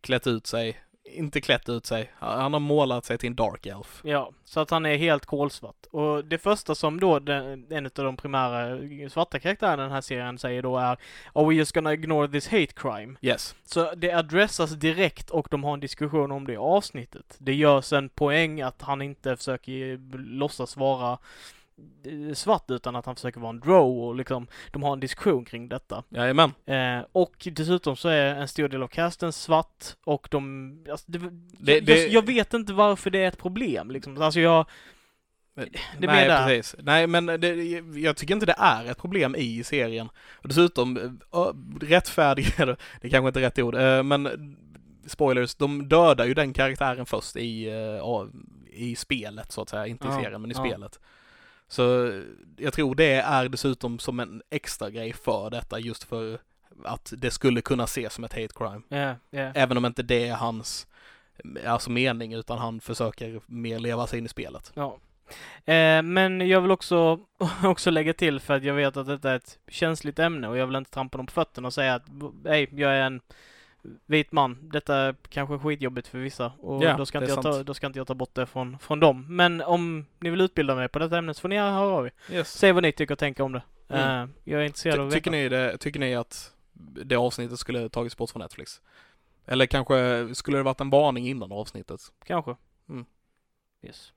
klätt ut sig, inte klätt ut sig, han har målat sig till en dark elf. Ja, så att han är helt kolsvart. Och det första som då den, en av de primära svarta karaktärerna i den här serien säger då är Are we just gonna ignore this hate crime? Yes. Så det adressas direkt och de har en diskussion om det i avsnittet. Det görs en poäng att han inte försöker låtsas vara svart utan att han försöker vara en drow och liksom de har en diskussion kring detta. Jajamän. Eh, och dessutom så är en stor del av casten svart och de, alltså det, Det- jag, det- jag, vet inte varför det är ett problem liksom. Alltså jag, det är Nej, där. precis. Nej, men det, jag tycker inte det är ett problem i serien. Och dessutom, äh, rättfärdigade, det kanske inte är rätt ord, men spoilers, de dödar ju den karaktären först i, i spelet så att säga, inte i Ja, serien men i ja. spelet. Så jag tror det är dessutom som en extra grej för detta, just för att det skulle kunna ses som ett hate crime. Ja, ja. Även om inte det är hans alltså mening, utan han försöker mer leva sig in i spelet. Ja. Eh, men jag vill också, också lägga till för att jag vet att detta är ett känsligt ämne och jag vill inte trampa dem på fötterna och säga att hej, jag är en vit man. Detta är kanske skitjobbigt för vissa och Ja, då, ska inte jag ta, då ska inte jag ta bort det från, från dem. Men om ni vill utbilda mig på detta ämne så får ni höra av er. Yes. Säg vad ni tycker och tänker om det. Mm. Eh, jag är intresserad av Ty, att tycker, ni det, tycker ni att det avsnittet skulle tagits bort från Netflix? Eller kanske skulle det varit en varning innan avsnittet? Kanske. Mm. Yes.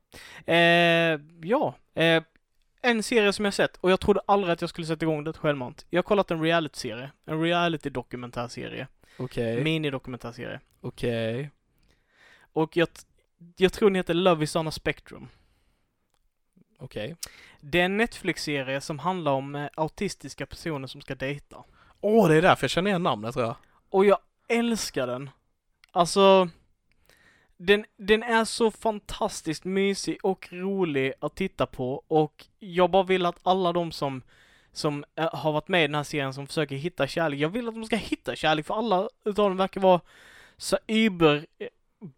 Eh, ja. Eh, en serie som jag sett och jag trodde aldrig att jag skulle sätta igång det självmant. Jag har kollat en reality-serie. En reality-dokumentärserie. Okej, Mini-dokumentärserie. okej. Och jag, jag tror den heter Love is on a spectrum. Okej. Det är en Netflix-serie som handlar om eh, autistiska personer som ska dejta. Åh, det är därför jag känner igen namnet tror jag. Och jag älskar den. Alltså, den, den är så fantastiskt mysig och rolig att titta på och jag bara vill att alla de som, som eh, har varit med i den här serien som försöker hitta kärlek, jag vill att de ska hitta kärlek för alla utav dem verkar vara så über eh,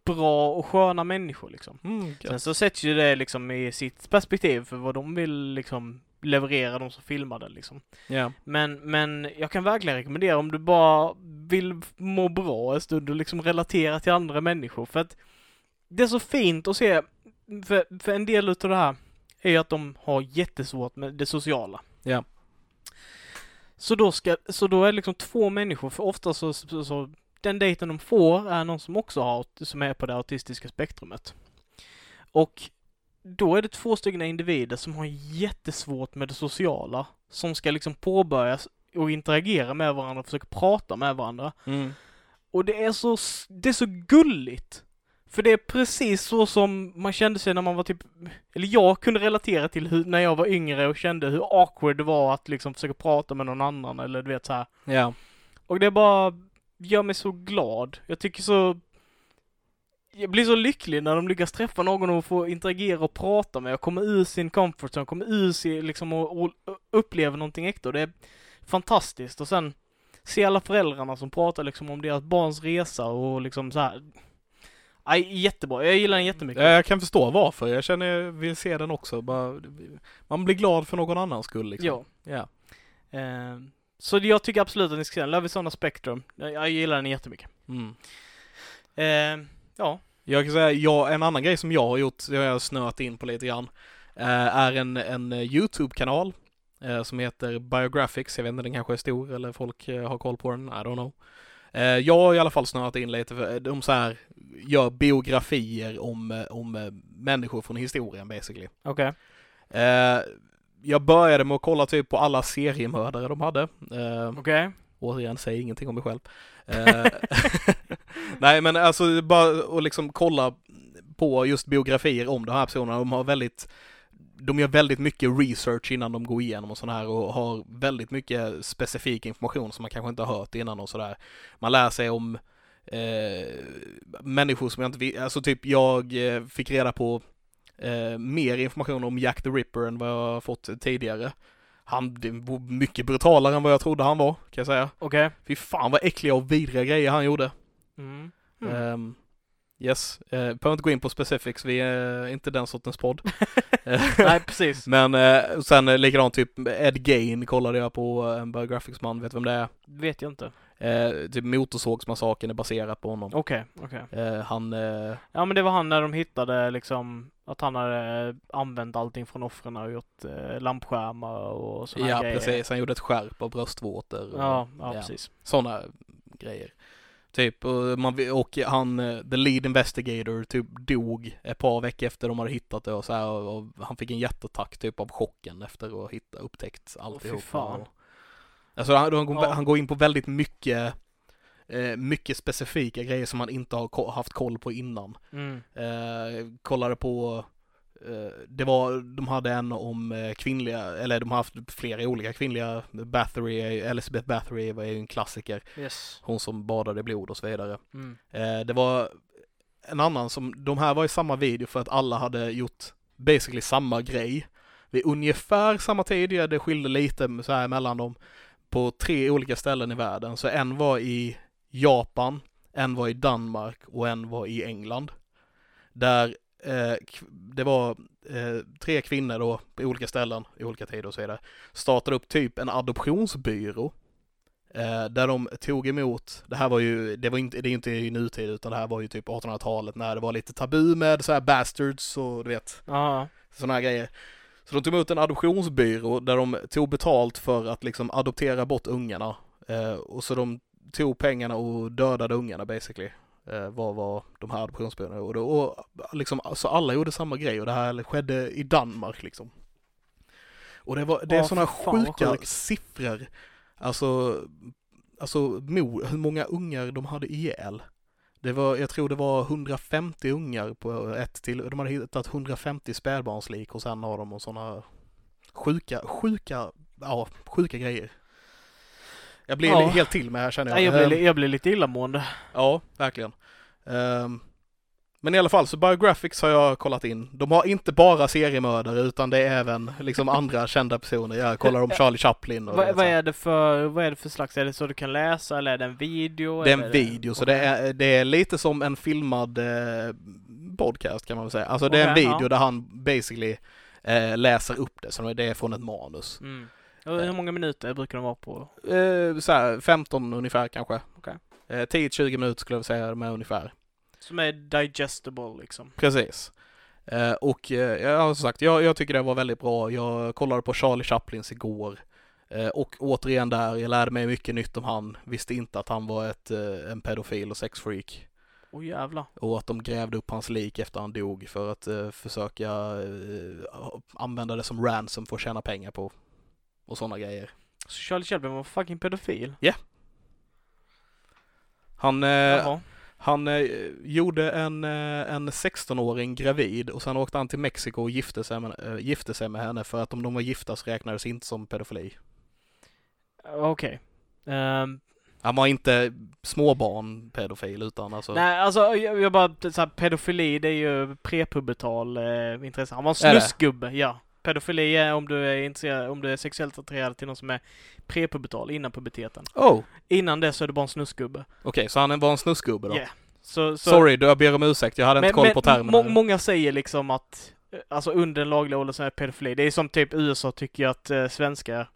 bra och sköna människor liksom. Mm, Sen så sätts ju det liksom i sitt perspektiv för vad de vill liksom leverera, de som filmar det liksom. Ja. Men, men jag kan verkligen rekommendera om du bara vill må bra en stund och liksom relatera till andra människor. För att det är så fint att se, för, för en del utav det här är ju att de har jättesvårt med det sociala. Ja. Så då ska, så då är det liksom två människor, för ofta så, så, så den dejten de får är någon som också har, som är på det autistiska spektrumet. Och då är det två stycken individer som har jättesvårt med det sociala, som ska liksom påbörjas och interagera med varandra och försöka prata med varandra. Mm. Och det är så, det är så gulligt! För det är precis så som man kände sig när man var typ, eller jag kunde relatera till hur, när jag var yngre och kände hur awkward det var att liksom försöka prata med någon annan eller du vet så här. Ja. Och det bara gör mig så glad. Jag tycker så... Jag blir så lycklig när de lyckas träffa någon och få interagera och prata med och komma ur sin comfort zone, komma ur sin, liksom och, och uppleva någonting äkta. Och det är fantastiskt. Och sen se alla föräldrarna som pratar liksom om deras barns resa och liksom så här. Aj, jättebra. Jag gillar den jättemycket. Ja, Jag kan förstå varför. Jag känner, jag vill se den också. Bara, man blir glad för någon annans skull liksom. Ja. Ja. Eh, så jag tycker absolut att ni ska se den. Love is on a spectrum. Jag, jag gillar den jättemycket. Mm. Eh, ja. Jag kan säga, ja, en annan grej som jag har gjort, det har jag snöat in på lite grann, eh, är en, en YouTube-kanal eh, som heter Biographics. Jag vet inte, den kanske är stor eller folk eh, har koll på den, I don't know. Eh, jag har i alla fall snöat in lite, för de så här gör biografier om, eh, om eh, människor från historien basically. Okej. Eh, jag började med att kolla typ på alla seriemördare de hade. Eh, Okej. Återigen, säg ingenting om mig själv. Eh, Nej men alltså bara att liksom kolla på just biografier om de här personerna. De har väldigt de gör väldigt mycket research innan de går igenom och sådär här och har väldigt mycket specifik information som man kanske inte har hört innan och sådär. Man lär sig om eh, människor som jag inte vet, alltså typ jag eh, fick reda på eh, mer information om Jack the Ripper än vad jag fått tidigare. Han var mycket brutalare än vad jag trodde han var, kan jag säga. Okej. Fy fan vad äckliga och vidriga grejer han gjorde. Mm. Mm. Ehm, yes, uh, behöver inte gå in på specifics, vi är inte den sortens podd. Eh, Nej, precis. Men uh, sen likadant typ Ed Gain kollade jag på, uh, en biographics-man, vet vem det är? Vet jag inte. Uh, typ Motorsågsmassakern är baserat på honom. Okej, okej. Eh, han, eh, Ja men det var han när de hittade liksom att han hade eh, använt allting från offren och gjort eh, lampskärmar och sådana ja grejer. precis, han gjorde ett skärp av bröstvårtor. och- Ja, ja, Ja. precis. sådana grejer. Typ, och, man, och han, eh, the lead investigator, typ dog ett par veckor efter de hade hittat det och så här, och, han fick en hjärtattack typ av chocken efter att ha hittat, upptäckt alltihop. fan. Och, alltså han, han, går, Ja. han går in på väldigt mycket, eh, mycket specifika grejer som man inte har haft koll på innan. Mm. Eh, kollade på det var, de hade en om eh, kvinnliga, eller de har haft flera olika kvinnliga, Bathory, Elizabeth Bathory var ju en klassiker. Yes. Hon som badade i blod och så vidare. Mm. Eh, det var en annan som, de här var i samma video för att alla hade gjort basically samma grej. Vid ungefär samma tid, ja, det skilde lite så här mellan dem, på tre olika ställen i världen. Så en var i Japan, en var i Danmark och en var i England. Där eh, det var eh, tre kvinnor då på olika ställen i olika tider och så vidare. Startade upp typ en adoptionsbyrå Eh, där de tog emot, det här var ju, det var inte, det är inte i nutid utan det här var ju typ 1800-talet när det var lite tabu med så här bastards och du vet, sådana här grejer. Så de tog emot en adoptionsbyrå där de tog betalt för att liksom adoptera bort ungarna. Eh, och så de tog pengarna och dödade ungarna basically. Eh, vad var de här adoptionsbyråerna då, och liksom, så alla gjorde samma grej och det här skedde i Danmark liksom. Och det, var, det är sådana vad sjuka siffror. Alltså, alltså mo, hur många ungar de hade ihjäl. Det var, jag tror det var 150 ungar på ett till, de hade hittat 150 spädbarnslik hos en av dem och sådana sjuka, sjuka, ja, sjuka grejer. Jag blir Ja. helt till med här känner jag. Nej, jag, blir, Ehm, jag blir lite illamående. Ja, verkligen. Ehm, men i alla fall, så Biographics har jag kollat in. De har inte bara seriemördare utan det är även liksom andra kända personer. Jag kollar om Charlie Chaplin och Vad, det, vad, är det för, vad är det för slags, är det så du kan läsa eller är det en video? det är en video, så det är, det är lite som en filmad eh, podcast kan man väl säga. Alltså det är en video där han basically eh, läser upp det, så det är från ett manus. Mm. Hur många minuter brukar de vara på? Eh, så här, 15 ungefär kanske. Eh, 10-20 minuter skulle jag säga med ungefär. Som är digestible liksom. Precis. Eh, och eh, ja, som sagt, jag, jag tycker det var väldigt bra. Jag kollade på Charlie Chaplins igår. Eh, och återigen där, jag lärde mig mycket nytt om han. Visste inte att han var ett, eh, en pedofil och sexfreak. Åh jävlar. Och att de grävde upp hans lik efter han dog för att eh, försöka eh, använda det som ransom för att tjäna pengar på. Och sådana grejer. Så Charlie Chaplin var fucking pedofil? Han, eh, han eh, gjorde en, eh, en 16-åring gravid och sen åkte han till Mexiko och gifte sig, med, eh, gifte sig med henne för att om de var gifta så räknades inte som pedofili. Okej. Ehm, Han var inte småbarn pedofil utan alltså... Nej, alltså jag, jag bara, så här, pedofili det är ju prepubertal eh, intresse. Han var en snusgubbe, ja. Pedofili är om du är intresserad, om du är sexuellt attraherad till någon som är prepubertal, innan puberteten. Oh! Innan det så är du bara en snusgubbe. Okej, så han var en snusgubbe då? Yeah. Så, så, Sorry, jag ber om ursäkt. Jag hade inte koll på termerna. må, Många säger liksom att, eh, alltså under den lagliga åldern så är pedofili. Det är som typ USA tycker att eh, svenskar,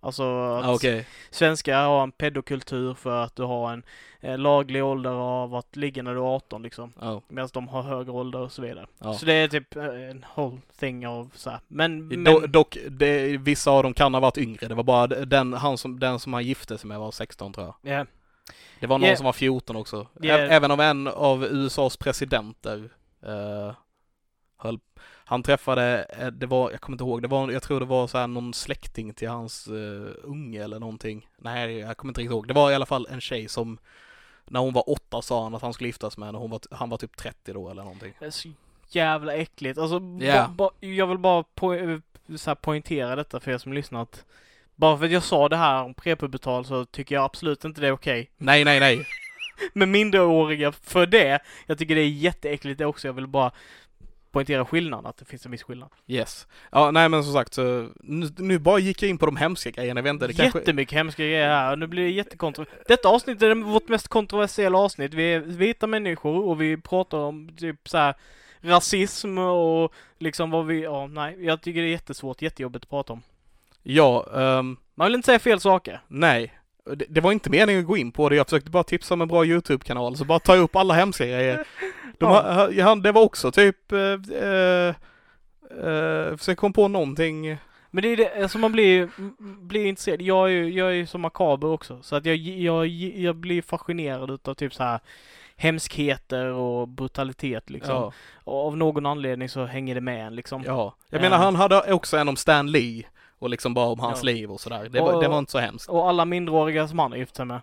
alltså ah, Okej. svenskar har en pedokultur för att du har en eh, laglig ålder av att ligga när du är 18 liksom. Oh. Medan de har högre ålder och så vidare. Ja. Så det är typ eh, en whole thing av så här. Men, men Do, dock, det, vissa av dem kan ha varit yngre. Det var bara den, han som, den som han gifte sig med var 16 tror jag. ja, Det var någon Yeah. som var 14 också. Yeah. Även om en av USAs presidenter eh, höll, han träffade, eh, det var, jag kommer inte ihåg, det var, jag tror det var så någon släkting till hans uh, unge eller någonting. Nej, jag kommer inte riktigt ihåg. Det var i alla fall en tjej som, när hon var åtta sa han att han skulle giftas med henne. Hon var, han var typ 30 då eller någonting. det är så jävla äckligt. Alltså, Ja. ba, ba, jag vill bara po- så poängtera detta för er som lyssnat. Bara för att jag sa det här om prepubertal så tycker jag absolut inte det är okej. Nej, nej, nej. Men minderåriga för det, jag tycker det är jätteäckligt det också. Jag vill bara poängtera skillnaden, att det finns en viss skillnad. Yes. Ja, nej men som sagt så, nu, nu bara gick jag in på de hemska grejerna. Jag vet inte, det kanske... Jättemycket hemska grejer här. Nu blir det jättekontroversiellt. Detta avsnitt är vårt mest kontroversiella avsnitt. Vi är vita människor och vi pratar om typ så här rasism och liksom vad vi, ja nej, jag tycker det är jättesvårt, jättejobbigt att prata om. Ja, ehm, Man vill inte säga fel saker. nej. Det, det var inte meningen att gå in på det. Jag försökte bara tipsa om en bra YouTube-kanal, så bara ta upp alla hemska grejer. De Ja. ja, det var också typ, eh, eh, eh, försök komma på någonting. Men det är det, alltså man blir blir intresserad. Jag är ju, jag är ju som makaber också, så att jag, jag, jag blir fascinerad utav typ så här hemskheter och brutalitet liksom. Ja, Och av någon anledning så hänger det med en liksom. ja. Jag Ja. menar han hade också en om Stan Lee och liksom bara om hans Ja. liv och sådär. Det, var, det var inte så hemskt. Och alla minderåriga som han har gift sig med.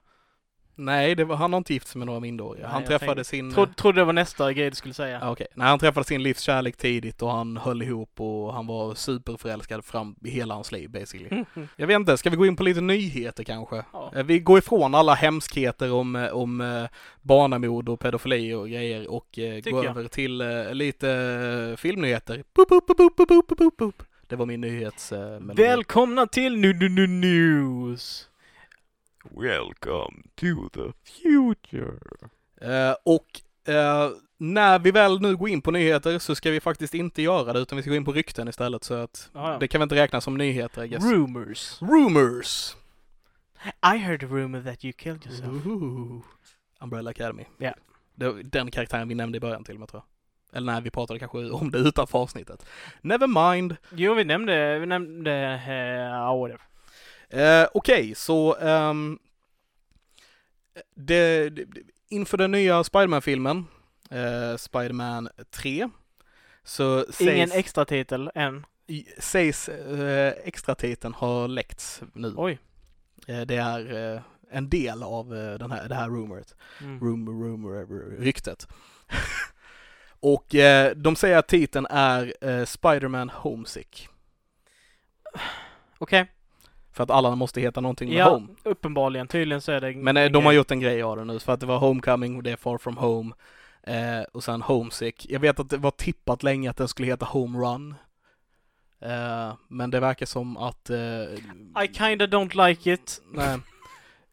Nej, det var, han har inte gift sig med några minderåriga. Han träffade tänkte- sin... Tro, trodde det var nästa grej du skulle säga. Okej, nej han träffade sin livskärlek tidigt och han höll ihop och han var superförälskad fram i hela hans liv basically. Jag vet inte, ska vi gå in på lite nyheter kanske? Ja. Eh, Vi går ifrån alla hemskheter om, eh, om eh, barnamord och pedofili och grejer och Tycker går jag. över till lite filmnyheter. Boop, boop, boop, Det var min nyhets... Eh, melodi. Välkomna till nu nu nu News! Welcome to the future. Eh, och eh, när vi väl nu går in på nyheter så ska vi faktiskt inte göra det utan vi ska gå in på rykten istället så att Ja, ja. det kan väl inte räknas som nyheter I guess. Rumors. Rumors! I heard a rumor that you killed yourself. Ooh. Umbrella Academy. Ja. Var den karaktären vi nämnde i början till och med tror jag. Eller nej, vi pratade kanske om det utanför avsnittet. Never mind. Jo, vi nämnde, vi nämnde, uh, ja, whatever. Eh, Okej, så ehm, det, det, inför den nya Spiderman-filmen, eh, Spiderman 3, så sägs... Ingen extra titel än. sägs eh, extra titeln har läckts nu. Oj. Eh, det är eh, en del av den här, det här rumoret. Mm. rumor, rumor, ryktet. och eh, de säger att titeln är eh, Spider-Man Homesick. Okej. För att alla måste heta någonting med Ja, Home. uppenbarligen. Tydligen så är det Men eh, de har gjort en grej av det nu, för att det var Homecoming och det är Far From Home. Eh, och sen Homesick. Jag vet att det var tippat länge att den skulle heta Home Run. Eh, men det verkar som att... Eh, I kinda don't like it. Nej.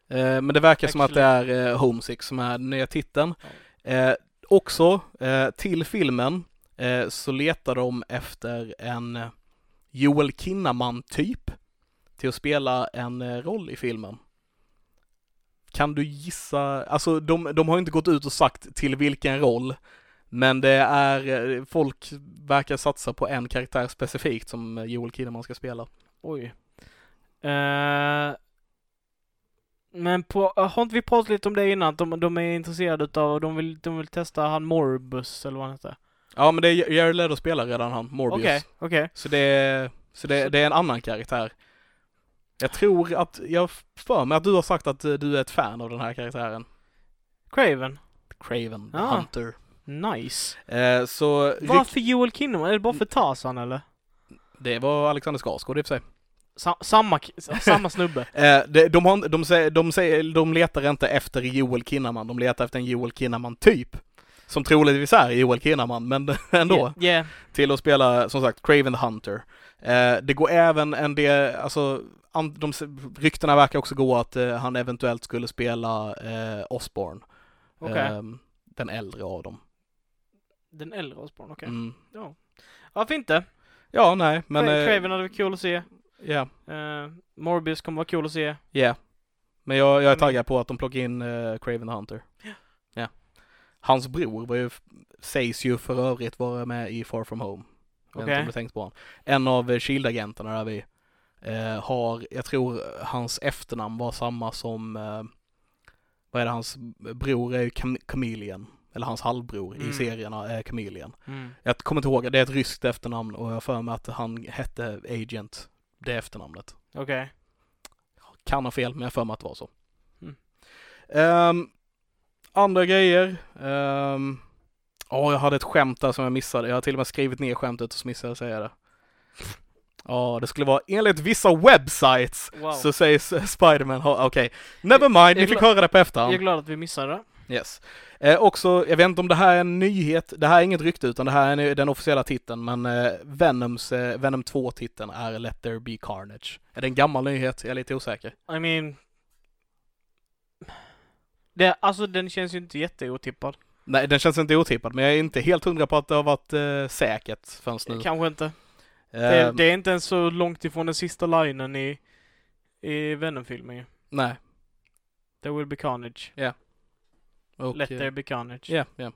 Eh, men det verkar som att det är eh, Homesick som är den nya titeln. Också eh, till filmen eh, så letar de efter en eh, Joel Kinnaman-typ till att spela en eh, roll i filmen. Kan du gissa, alltså de, de har inte gått ut och sagt till vilken roll, men det är, eh, folk verkar satsa på en karaktär specifikt som Joel Kinnaman ska spela. Oj. Eh, men på, har inte vi pratat lite om det innan? De, de är intresserade utav, de vill, de vill testa han Morbus eller vad han heter? Ja men det är Jared Leto spelar redan han, Morbius. Okej, okej. Så det är, så det, det är en annan karaktär. Jag tror att, jag för mig att du har sagt att eh, du är ett fan av den här karaktären. Craven. Craven, the Ah. Hunter. Nice. Eh, så Varför Joel Kinnaman? Är det bara för Tarzan eller? det var Alexander Skarsgård i och för sig. Sa, samma, samma snubbe? Eh, det, de, har, de, säger, de, säger, de letar inte efter Joel Kinnaman, de letar efter en Joel Kinnaman-typ. Som troligtvis är Joel Kinnaman, men ändå. Yeah, yeah. till att spela, som sagt, Craven the Hunter. Eh, det går även en del, alltså, an, de, ryktena verkar också gå att eh, han eventuellt skulle spela eh, Osborn. Okej. Ehm, den äldre av dem. Den äldre Osborn, okej. Mm. Varför inte? Ja, nej, men... Men, eh, Craven hade varit kul att se. Ja, Uh, Morbius kommer vara kul att se. ja. Men jag, jag är taggad på att de plockar in eh, Craven the Hunter. Ja. Ja. Hans bror var ju, sägs ju för övrigt vara med i Far From Home. Jag vet inte Okej. om du tänkt på honom. En av eh, Shield-agenterna där vi eh, har, jag tror hans efternamn var samma som, eh, vad är det, hans bror är ju Cam- Chameleon. Eller hans halvbror Mm. i serierna är Chameleon. Mm. Jag kommer inte ihåg, det är ett ryskt efternamn och jag har för mig att han hette Agent, det efternamnet. Okej. Kan ha fel, men jag för mig att det var så. Mm. Ehm, andra grejer. Um, Ja, jag hade ett skämt där som jag missade. Jag har till och med skrivit ner skämtet och så missade jag säga det. Ja, det skulle vara enligt vissa websites Wow. så sägs Spiderman ha, okej. Never mind, ni fick höra det på Jag är efterhand. glad att vi missade det. Yes. Eh, också, jag vet inte om det här är en nyhet, det här är inget rykte utan det här är den officiella titeln, men eh, Venoms, eh, Venom 2-titeln är Let There Be Carnage. Är det en gammal nyhet? Jag är lite osäker. I mean... Det, alltså den känns ju inte jätteotippad. Nej, den känns inte otippad, men jag är inte helt hundra på att det har varit eh, säkert förrän nu. Kanske inte. Det, Ehm, det är inte ens så långt ifrån den sista linen i, i Venom-filmen ju. Nej. There will be carnage. Och, Let eh, there be carnage. Ja, ja.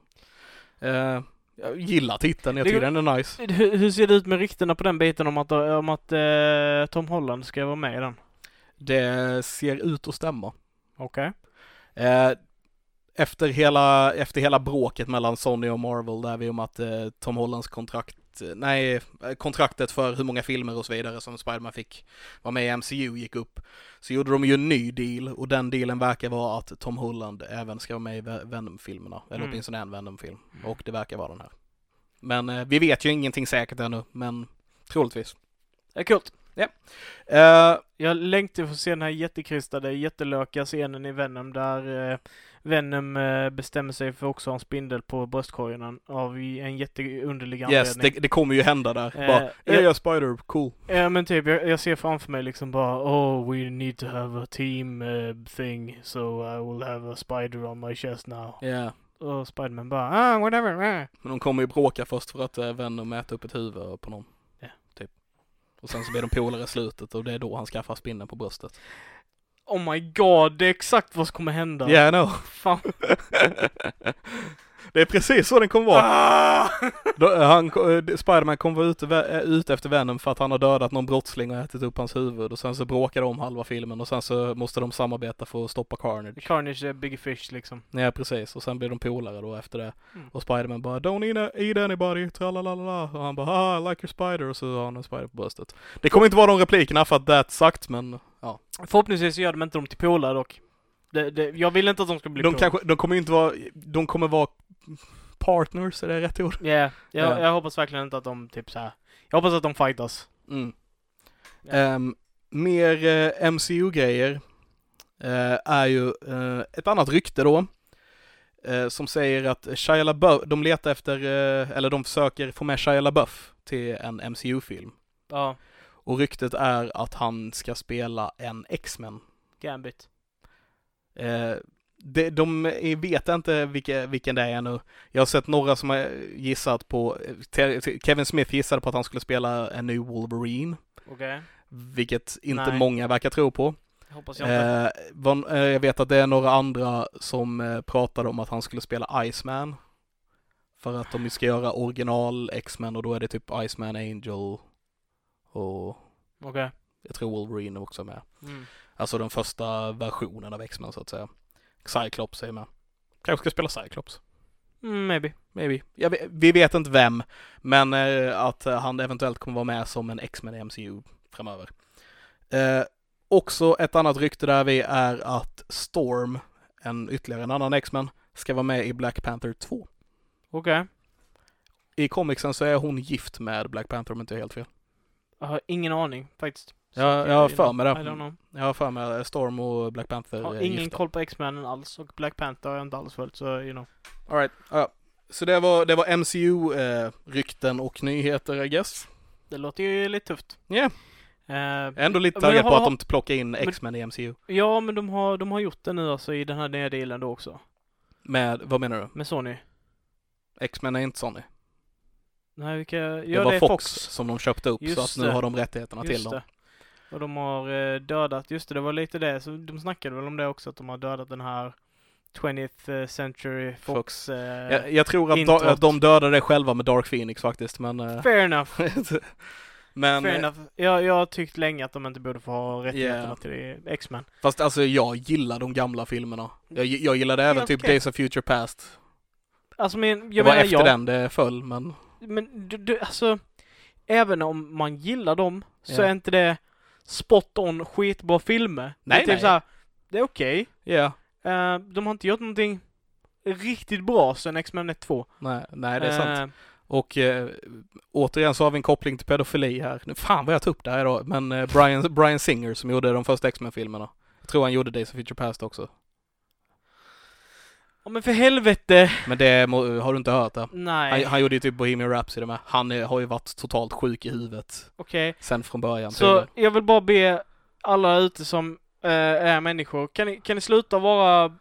Eh, jag gillar titeln, jag Det- tycker den är nice. Hur, hur ser det ut med ryktena på den biten om att, om att eh, Tom Holland ska vara med i den? Det ser ut att stämma. Okej. Eh, efter, hela, efter hela bråket mellan Sony och Marvel där vi om att eh, Tom Hollands kontrakt, nej, eh, kontraktet för hur många filmer och så vidare som Spiderman fick vara med i MCU gick upp. Så gjorde de ju en ny deal och den dealen verkar vara att Tom Holland även ska vara med i Ve- Venom-filmerna. Eller Mm. åtminstone en Venom-film. Och det verkar vara den här. Men eh, vi vet ju ingenting säkert ännu, men troligtvis. Det är kul. Eh, Jag längtar för att se den här jättekrystade, jättelöka scenen i Venom där eh, Venom eh, bestämmer sig för också att ha en spindel på bröstkorgen av en jätteunderlig yes, anledning. det, det kommer ju hända där. Eh, Bara, jag- är Spider, cool. Ja men typ, jag, jag ser framför mig liksom bara Oh, we need to have a team thing so I will have a spider on my chest now. Ja. Och Spiderman bara ah, whatever. Men de kommer ju bråka först för att Venom äter upp ett huvud på någon. Och sen så blir de polare i slutet och det är då han skaffar spindeln på bröstet. Oh my god, det är exakt vad som kommer hända. Yeah, I know. Fan. Det är precis så den kommer vara. Ah! Då, han, eh, Spiderman kommer vara ute, eh, ute efter Venom för att han har dödat någon brottsling och ätit upp hans huvud och sen så bråkar de om halva filmen och sen så måste de samarbeta för att stoppa Carnage. Carnage är Big Fish liksom. Ja precis och sen blir de polare då efter det. Mm. Och Spiderman bara Don't eat, eat anybody, tralalala. Och han bara ah, I like your spider och så har han en spider på bröstet. Det kommer inte vara de replikerna för att that sagt men ja. Förhoppningsvis gör de inte dem till polare dock. Det, det, jag vill inte att de ska bli De kanske, de kommer inte vara, de kommer vara partners, är det rätt ord? Ja, jag, Ja. jag hoppas verkligen inte att de typ så här. Jag hoppas att de fightas. Mm. Ja. Ehm, mer eh, MCU-grejer eh, är ju eh, ett annat rykte då. som säger att Shia LaBeouf, de letar efter, eller de försöker få med Shia LaBeouf till en MCU-film. Ja, Och ryktet är att han ska spela en X-Men. Gambit. Eh, de, de vet inte vilka, vilken det är ännu. Jag har sett några som har gissat på, Kevin Smith gissade på att han skulle spela en ny Wolverine. Okej. Vilket inte Nej. många verkar tro på. Hoppas jag inte. Eh, eh, jag vet att det är några andra som eh, pratade om att han skulle spela Iceman. För att de ska göra original X-Men och då är det typ Iceman, Angel och Okej. jag tror Wolverine också med. Mm. Alltså den första versionen av X-Men så att säga. Cyclops är med. Kanske ska spela Cyclops. Mm, maybe. Maybe. Jag vet, vi vet inte vem, men eh, att han eventuellt kommer vara med som en X-Men i MCU framöver. Eh, också ett annat rykte där vi är att Storm, en ytterligare en annan X-Men, ska vara med i Black Panther 2. Okej. I comicsen så är hon gift med Black Panther om inte jag är helt fel. Jag har ingen aning faktiskt. Så Ja, jag har för mig det. Jag har för mig Storm och Black Panther Jag har ingen gifta. koll på X-Men alls och Black Panther har jag inte alls följt så you know. All right. ja. Så det var, det var MCU-rykten och nyheter I guess. Det låter ju lite tufft. Ja. Eh, Jag är ändå lite taggad på att de plockar in X-Men i MCU. ja, men de har, de har gjort det nu alltså i den här nya dealen då också. Med, vad menar du? Med Sony. X-Men är inte Sony. Nej, vilka... Ja, det var är Fox, som de köpte upp så Just att nu det. har de rättigheterna till Just dem. det. Och de har eh, dödat, just det, det var lite det, så de snackade väl om det också, att de har dödat den här 20th century Fox. Fox. eh, Jag, jag tror att, da, att de dödade det själva med Dark Phoenix faktiskt, men... eh, Fair enough. men Fair eh, enough. Jag, jag har tyckt länge att de inte borde få ha rättigheterna Yeah. till X-Men. fast alltså jag gillar de gamla filmerna. Jag, jag gillade även Helt typ. Days of Future Past. Alltså men, Det jag var menar efter jag, den det föll, men... men du, du, alltså, även om man gillar dem så Ja. är inte det spot on skitbra filmer. Nej, det är typ nej. det är okej. Ja. Eh, de har inte gjort någonting riktigt bra sen X-Men 1 2. Nej, nej det är sant. Eh, Och eh, återigen så har vi en koppling till pedofili här. Nu, fan vad jag tog upp det här idag. Men eh, Brian, Brian Singer som gjorde de första X-Men-filmerna. Jag tror han gjorde Days of Future Past också. Ja men för helvete! Men det må, har du inte hört det? Nej. Han, han gjorde ju typ Bohemian Rhapsody med. Han är, har ju varit totalt sjuk i huvudet Okej. sen från början. Så tydligen. jag vill bara be alla ute som eh, är människor, kan ni, kan ni sluta vara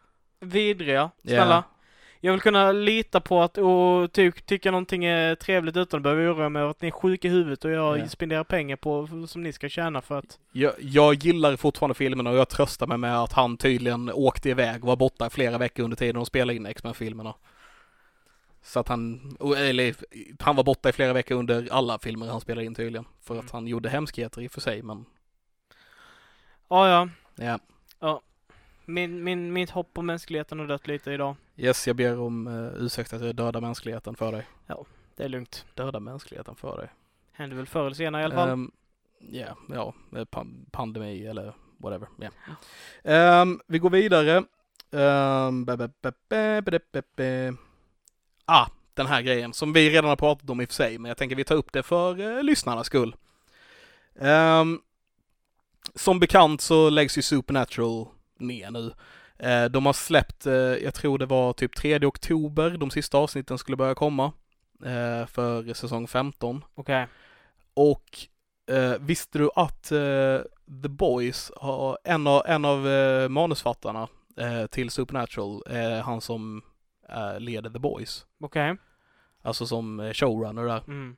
vidriga? Snälla. Ja. Jag vill kunna lita på att och typ tycka någonting är trevligt utan att behöva oroa mig över att ni är sjuka i huvudet och jag Ja. spenderar pengar på som ni ska tjäna för att Jag, jag gillar fortfarande filmerna och jag tröstar mig med att han tydligen åkte iväg och var borta i flera veckor under tiden de spelade in X-Men-filmerna. Så att han, eller han var borta i flera veckor under alla filmer han spelade in tydligen. För att Mm. han gjorde hemskheter i och för sig men ja ja, ja. Min, min, mitt hopp på mänskligheten har dött lite idag. Yes, jag ber om uh, ursäkt att jag dödar mänskligheten för dig. Det är lugnt. Döda mänskligheten för dig. Händer väl förr eller senare i alla fall. Ehm, Ja, ja, eh, pan- pandemi eller whatever. Ja. Ehm, vi går vidare. Um, be, be, be. Ah, den här grejen som vi redan har pratat om i och för sig, men jag tänker vi tar upp det för uh, lyssnarnas skull. Ehm, som bekant så läggs ju Supernatural ner nu. Eh, de har släppt, eh, jag tror det var typ 3 oktober, de sista avsnitten skulle börja komma. eh, för säsong 15. Okej. Och eh, visste du att The Boys en av, en av manusfattarna till Supernatural är han som leder The Boys. Okej. Alltså som showrunner där. Mm.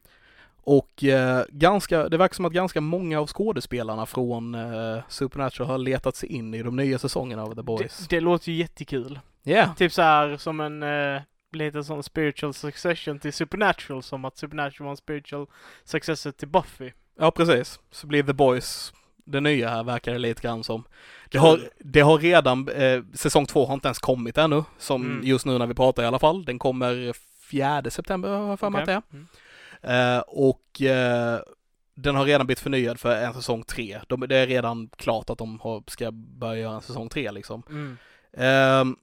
Och eh, ganska, det verkar som att ganska många av skådespelarna från eh, Supernatural har letat sig in i de nya säsongerna av The Boys. Det, det låter ju jättekul. Ja, yeah. Typ så här som en, eh, lite som spiritual succession till Supernatural, som att Supernatural var en spiritual successor till Buffy. Ja, precis. Så blir The Boys det nya här, verkar det lite grann som. Det har, det har redan, eh, säsong två har inte ens kommit ännu, som Mm. just nu när vi pratar i alla fall. Den kommer 4 september, har jag för mig att det är. Mm. Eh, och eh, den har redan blivit förnyad för en säsong tre. De, det är redan klart att de har, ska börja göra en säsong tre liksom. Mm. Ehm,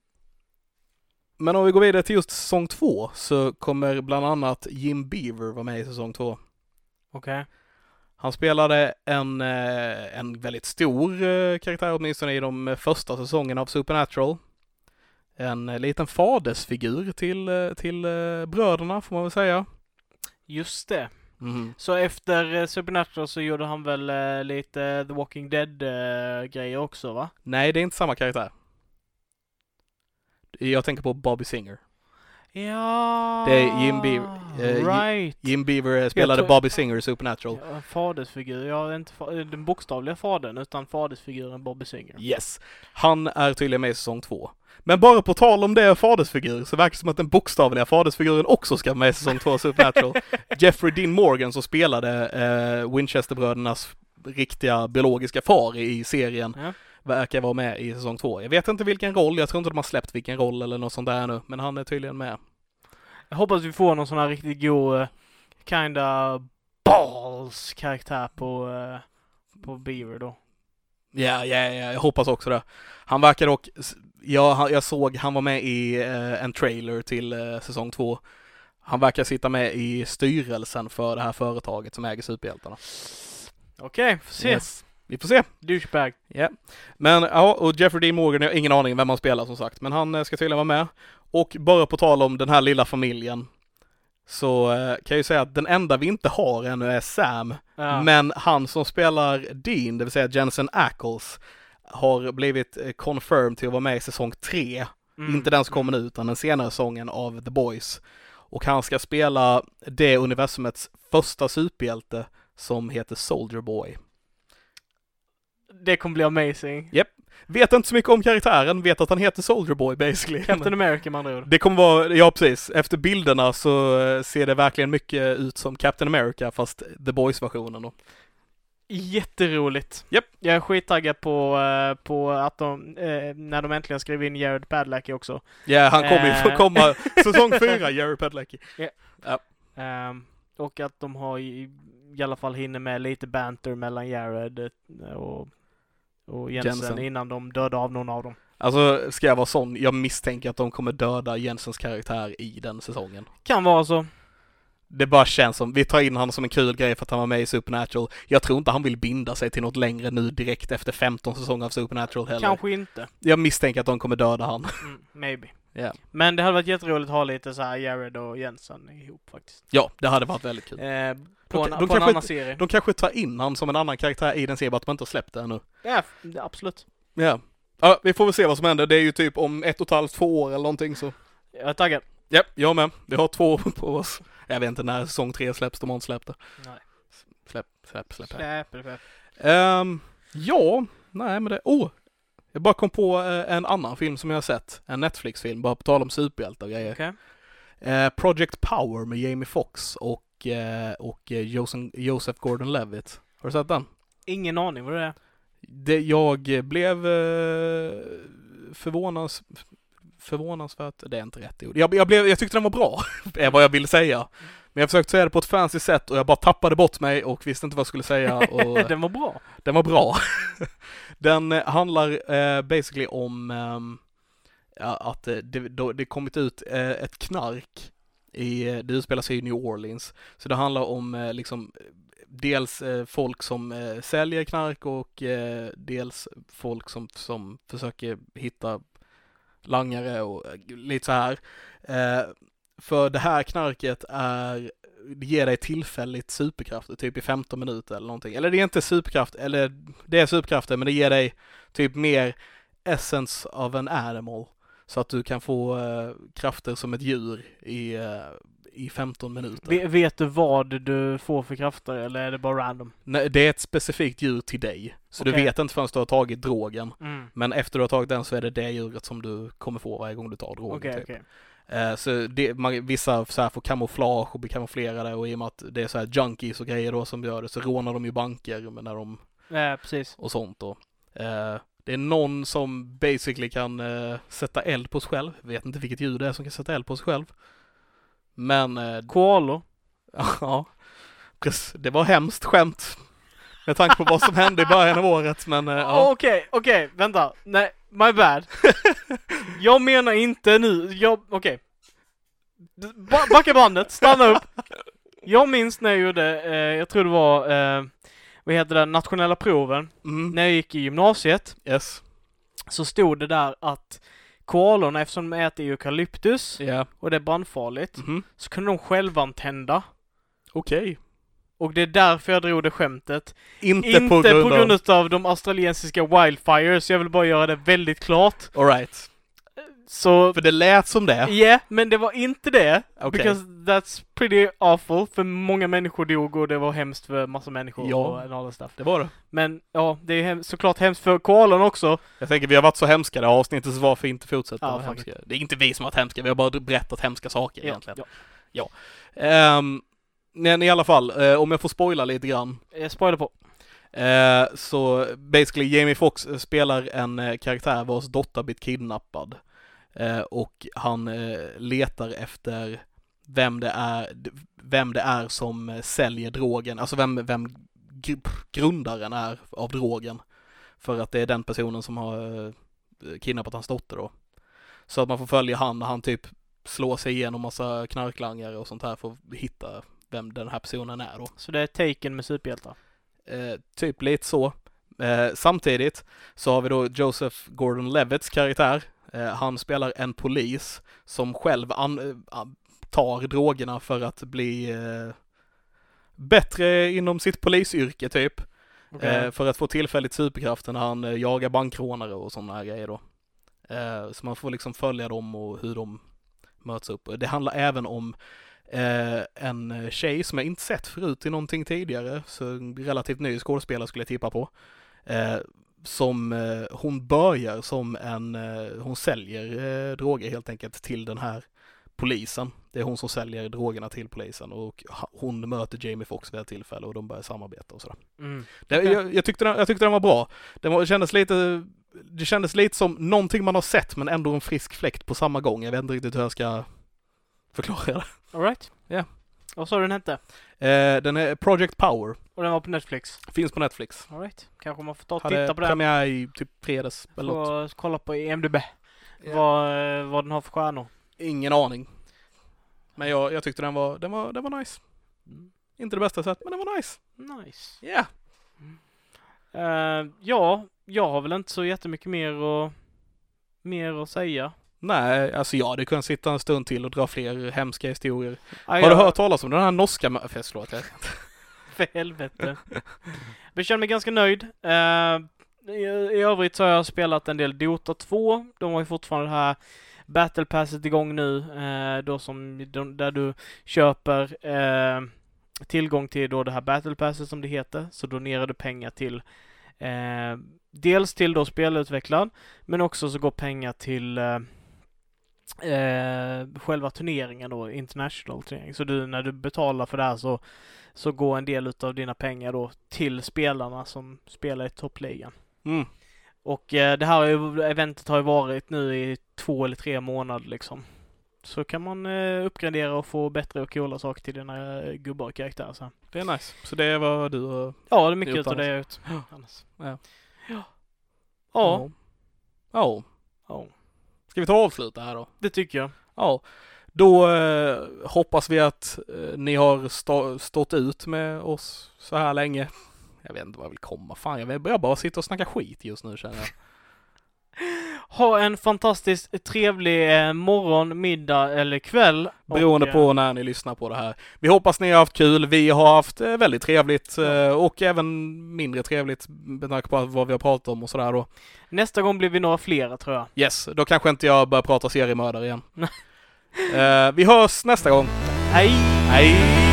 men om vi går vidare till just säsong två så kommer bland annat Jim Beaver vara med i säsong två. Okej. Han spelade en, eh, en väldigt stor karaktär åtminstone i de första säsongerna av Supernatural. En liten fadersfigur till, till bröderna får man väl säga. Just det. Mhm. Så efter eh, Supernatural så gjorde han väl eh, lite The Walking Dead-grejer också, va? Nej, det är inte samma karaktär. Jag tänker på Bobby Singer. Ja. Det är Jim Beaver, eh, right. Jim Beaver eh, spelade tror- Bobby Singer i Supernatural. Ja, fadersfigur. Ja, inte fa- den bokstavliga fadern, utan fadersfiguren Bobby Singer. Yes. Han är tydligen med i säsong två. Men bara på tal om det fadersfigur så verkar det som att den bokstavliga fadersfiguren också ska med i säsong två av Supernatural. Jeffrey Dean Morgan som spelade eh, Winchesterbrödernas riktiga biologiska far i serien Ja. verkar vara med i säsong två. Jag vet inte vilken roll, jag tror inte de har släppt vilken roll eller något sånt där nu, men han är tydligen med. Jag hoppas vi får någon sån här riktigt god, eh, kinda balls karaktär på, eh, på Beaver då. Ja, ja, ja, jag hoppas också det. Han verkar dock, ja, jag såg, han var med i eh, en trailer till eh, säsong två. Han verkar sitta med i styrelsen för det här företaget som äger superhjältarna. Okej, får se. Yes. Vi får se. Douchebag. Men ja, och Jeffrey Dean Morgan, jag har ingen aning vem han spelar som sagt, men han eh, ska tydligen vara med. Och bara på tal om den här lilla familjen så eh, kan jag ju säga att den enda vi inte har ännu är Sam. Ja. Men han som spelar Dean, det vill säga Jensen Ackles, har blivit eh, confirmed till att vara med i säsong 3. Mm. Inte den som kommer nu, utan den senare säsongen av The Boys. Och han ska spela det universumets första superhjälte som heter Soldier Boy. Det kommer bli amazing. Vet inte så mycket om karaktären, vet att han heter Soldier Boy basically. Captain America med andra ord. Det kommer vara, ja precis, efter bilderna så eh, ser det verkligen mycket ut som Captain America fast The Boys-versionen då. Jätteroligt. Japp. Jag är skittaggad på, eh, på att de, eh, när de äntligen skrev in Jared Padalecki också. Ja, han kommer ju få komma säsong fyra, Jerry Padalecki. Ehm, och att de har i, i alla fall hinner med lite banter mellan Jared och, och Jensen, Jensen. innan de dödar av någon av dem. Alltså, ska jag vara sån, jag misstänker att de kommer döda Jensens karaktär i den säsongen. Kan vara så. Det bara känns som, vi tar in honom som en kul grej för att han var med i Supernatural. Jag tror inte han vill binda sig till något längre nu direkt efter 15 säsonger av Supernatural heller. Kanske inte. Jag misstänker att de kommer döda han. Mm, maybe. Ja. Men det hade varit jätteroligt att ha lite så här Jared och Jensen ihop faktiskt. Ja, det hade varit väldigt kul. Eh, på De- en, de på en kanske annan serie. De kanske tar in han som en annan karaktär i den serien, bara att man inte har släppt det ännu. Ja, absolut. Ja. Ja, vi får väl se vad som händer. Det är ju typ om ett och ett halvt, två år eller någonting så. Jag är taggad. Ja, jag med. Vi har två år på oss. Jag vet inte när säsong tre släpps, de har inte släppt det. Nej. Släpp, släpp, släpp. Släpp, släpp. Ehm, ja, nej men det, oh! Jag bara kom på eh, en annan film som jag har sett. En Netflix-film, bara på tal om superhjältar och grejer. Okej. Eh, Project Power med Jamie Foxx och, eh, och eh, Joseph, Joseph Gordon-Levitt. Har du sett den? Ingen aning vad det är. Det, jag blev eh, förvånans, förvånansvärt, det är inte rätt ord. Jag, jag, blev, jag tyckte den var bra, är vad jag ville säga. Men jag försökte säga det på ett fancy sätt och jag bara tappade bort mig och visste inte vad jag skulle säga. Och, Den var bra. den var bra. den eh, handlar eh, basically om ehm, eh, att det, då, det kommit ut eh, ett knark i, eh, det utspelar sig i New Orleans. Så det handlar om eh, liksom dels eh, folk som eh, säljer knark och eh, dels folk som, som försöker hitta langare och eh, lite så här. Eh, för det här knarket är, ger dig tillfälligt superkrafter, typ i 15 minuter eller någonting. Eller det är inte superkraft, eller det är superkrafter, men det ger dig typ mer essence of an animal. Så att du kan få eh, krafter som ett djur i, eh, i 15 minuter. Ve- Vet du vad du får för krafter eller är det bara random? Nej, det är ett specifikt djur till dig. Så du Okej. vet inte förrän du har tagit drogen. Mm. Men efter du har tagit den så är det det djuret som du kommer få varje gång du tar drogen. Okej, typ. okej. Eh, så det, man, vissa så här får kamouflage och blir kamouflerade och i och med att det är så här junkies och grejer då som gör det så rånar de ju banker när de Ja, precis. och sånt då. Eh, det är någon som basically kan eh, sätta eld på sig själv. Vet inte vilket djur det är som kan sätta eld på sig själv. Men eh, Koalor. ja. Det var hemskt skämt. Med tanke på vad som hände i början av året men eh, ja. Okej, okej, vänta. Nej, my bad. jag menar inte nu, jag, okej. D- Ba backa bandet, stanna upp. Jag minns när jag gjorde, eh, jag tror det var, eh, vad heter det, nationella proven. Mm, När jag gick i gymnasiet yes. så stod det där att koalorna, eftersom de äter eukalyptus Ja. och det är brandfarligt, Mhm. så kunde de självantända. Okej. Och det är därför jag drog det skämtet. Inte, Inte på grund, på grund av de australiensiska wildfires, jag vill bara göra det väldigt klart. av... Alright. Så, För det lät som ja, det. men det var inte det. Okej. Because that's pretty awful, för många människor dog och det var hemskt för massa människor Ja. och all stuff. Det var det. Men ja, det är hem- såklart hemskt för koalon också. Jag tänker vi har varit så hemska det här avsnittet så varför inte fortsätta Ja, vara faktiskt. hemska? Det är inte vi som har varit hemska, vi har bara berättat hemska saker Ja, egentligen. ja. Ehm, men i alla fall, eh, om jag får spoila lite grann. Jag spoilar på. Eh, så basically Jamie Foxx eh, spelar en eh, karaktär vars dotter blivit kidnappad. Eh, och han eh, letar efter vem det är, vem det är som eh, säljer drogen, alltså vem, vem gr- grundaren är av drogen. För att det är den personen som har eh, kidnappat hans dotter då. Så att man får följa han när han typ slår sig igenom massa knarklangare och sånt här för att hitta vem den här personen är då. Så det är Taken med superhjältar. Eh, typ lite så. Eh, samtidigt så har vi då Joseph Gordon-Levitts karaktär. Eh, han spelar en polis som själv an- eh, tar drogerna för att bli eh, bättre inom sitt polisyrke typ. Okej. Eh, för att få tillfälligt superkrafter när han jagar bankrånare och sådana här grejer då. Så man får liksom följa dem och hur de möts upp. Det handlar även om eh, en tjej som jag inte sett förut i någonting tidigare, så relativt ny skådespelare skulle jag tippa på. Eh, som, eh, hon börjar som en, eh, hon säljer eh, droger helt enkelt till den här polisen. Det är hon som säljer drogerna till polisen och hon möter Jamie Foxx vid ett tillfälle och de börjar samarbeta och sådär. Mm. Det, jag, jag, tyckte den, jag tyckte den var bra. Den var, det, kändes lite, det kändes lite som någonting man har sett men ändå en frisk fläkt på samma gång. Jag vet inte riktigt hur jag ska förklara det. Alright. Ja. Vad sa du den hette? Eh, den är Project Power. Och den var på Netflix? Finns på Netflix. Alright. Kanske man får ta och Hade titta på den. premiär i typ fredags eller något. Får kolla på IMDB. Ja. Vad, eh, vad den har för stjärnor. Ingen aning. Men jag, jag tyckte den var, den var, den var nice. Mm. Inte det bästa jag sett, men den var nice. Nice. Ja. Eh, ja, jag har väl inte så jättemycket mer att, mer att säga. Nej, alltså jag hade kunnat sitta en stund till och dra fler hemska historier. Ah, Har du jag- hört talas om den här norska... ma- Förlåt, jag... För helvete. Jag känner mig ganska nöjd. Eh, i, I övrigt så har jag spelat en del Dota 2. De har ju fortfarande det här Battle Passet igång nu. Eh, då som, där du köper eh, tillgång till då det här Battle Passet som det heter. Så donerar du pengar till dels till då spelutvecklaren men också så går pengar till eh, själva turneringen då, international turnering. Så du, när du betalar för det här så så går en del utav dina pengar då till spelarna som spelar i toppligan. Mm. Och eh, det här eventet har ju varit nu i två eller tre månader liksom. Så kan man eh, uppgradera och få bättre och coola saker till dina eh, gubbar och karaktärer sen. Det är nice. Så det är vad du har... Ja, det är mycket utav det jag gjort. Ja. Annars. Ja. Ja. Ja. Ja. Ja. Ska vi ta och avsluta här då? Det tycker jag. Ja. Då eh, hoppas vi att eh, ni har stå, stått ut med oss så här länge. Jag vet inte vad jag vill komma. Fan, jag vill jag bara sitta och snacka skit just nu känner jag. Ha en fantastiskt trevlig eh, morgon, middag eller kväll. Beroende Och, eh, på när ni lyssnar på det här. Vi hoppas ni har haft kul. Vi har haft eh, väldigt trevligt eh, och även mindre trevligt med tanke på vad vi har pratat om och sådär då. Nästa gång blir vi några flera tror jag. Yes, då kanske inte jag börjar prata seriemördare igen. eh, vi hörs nästa gång. Hej! Hej!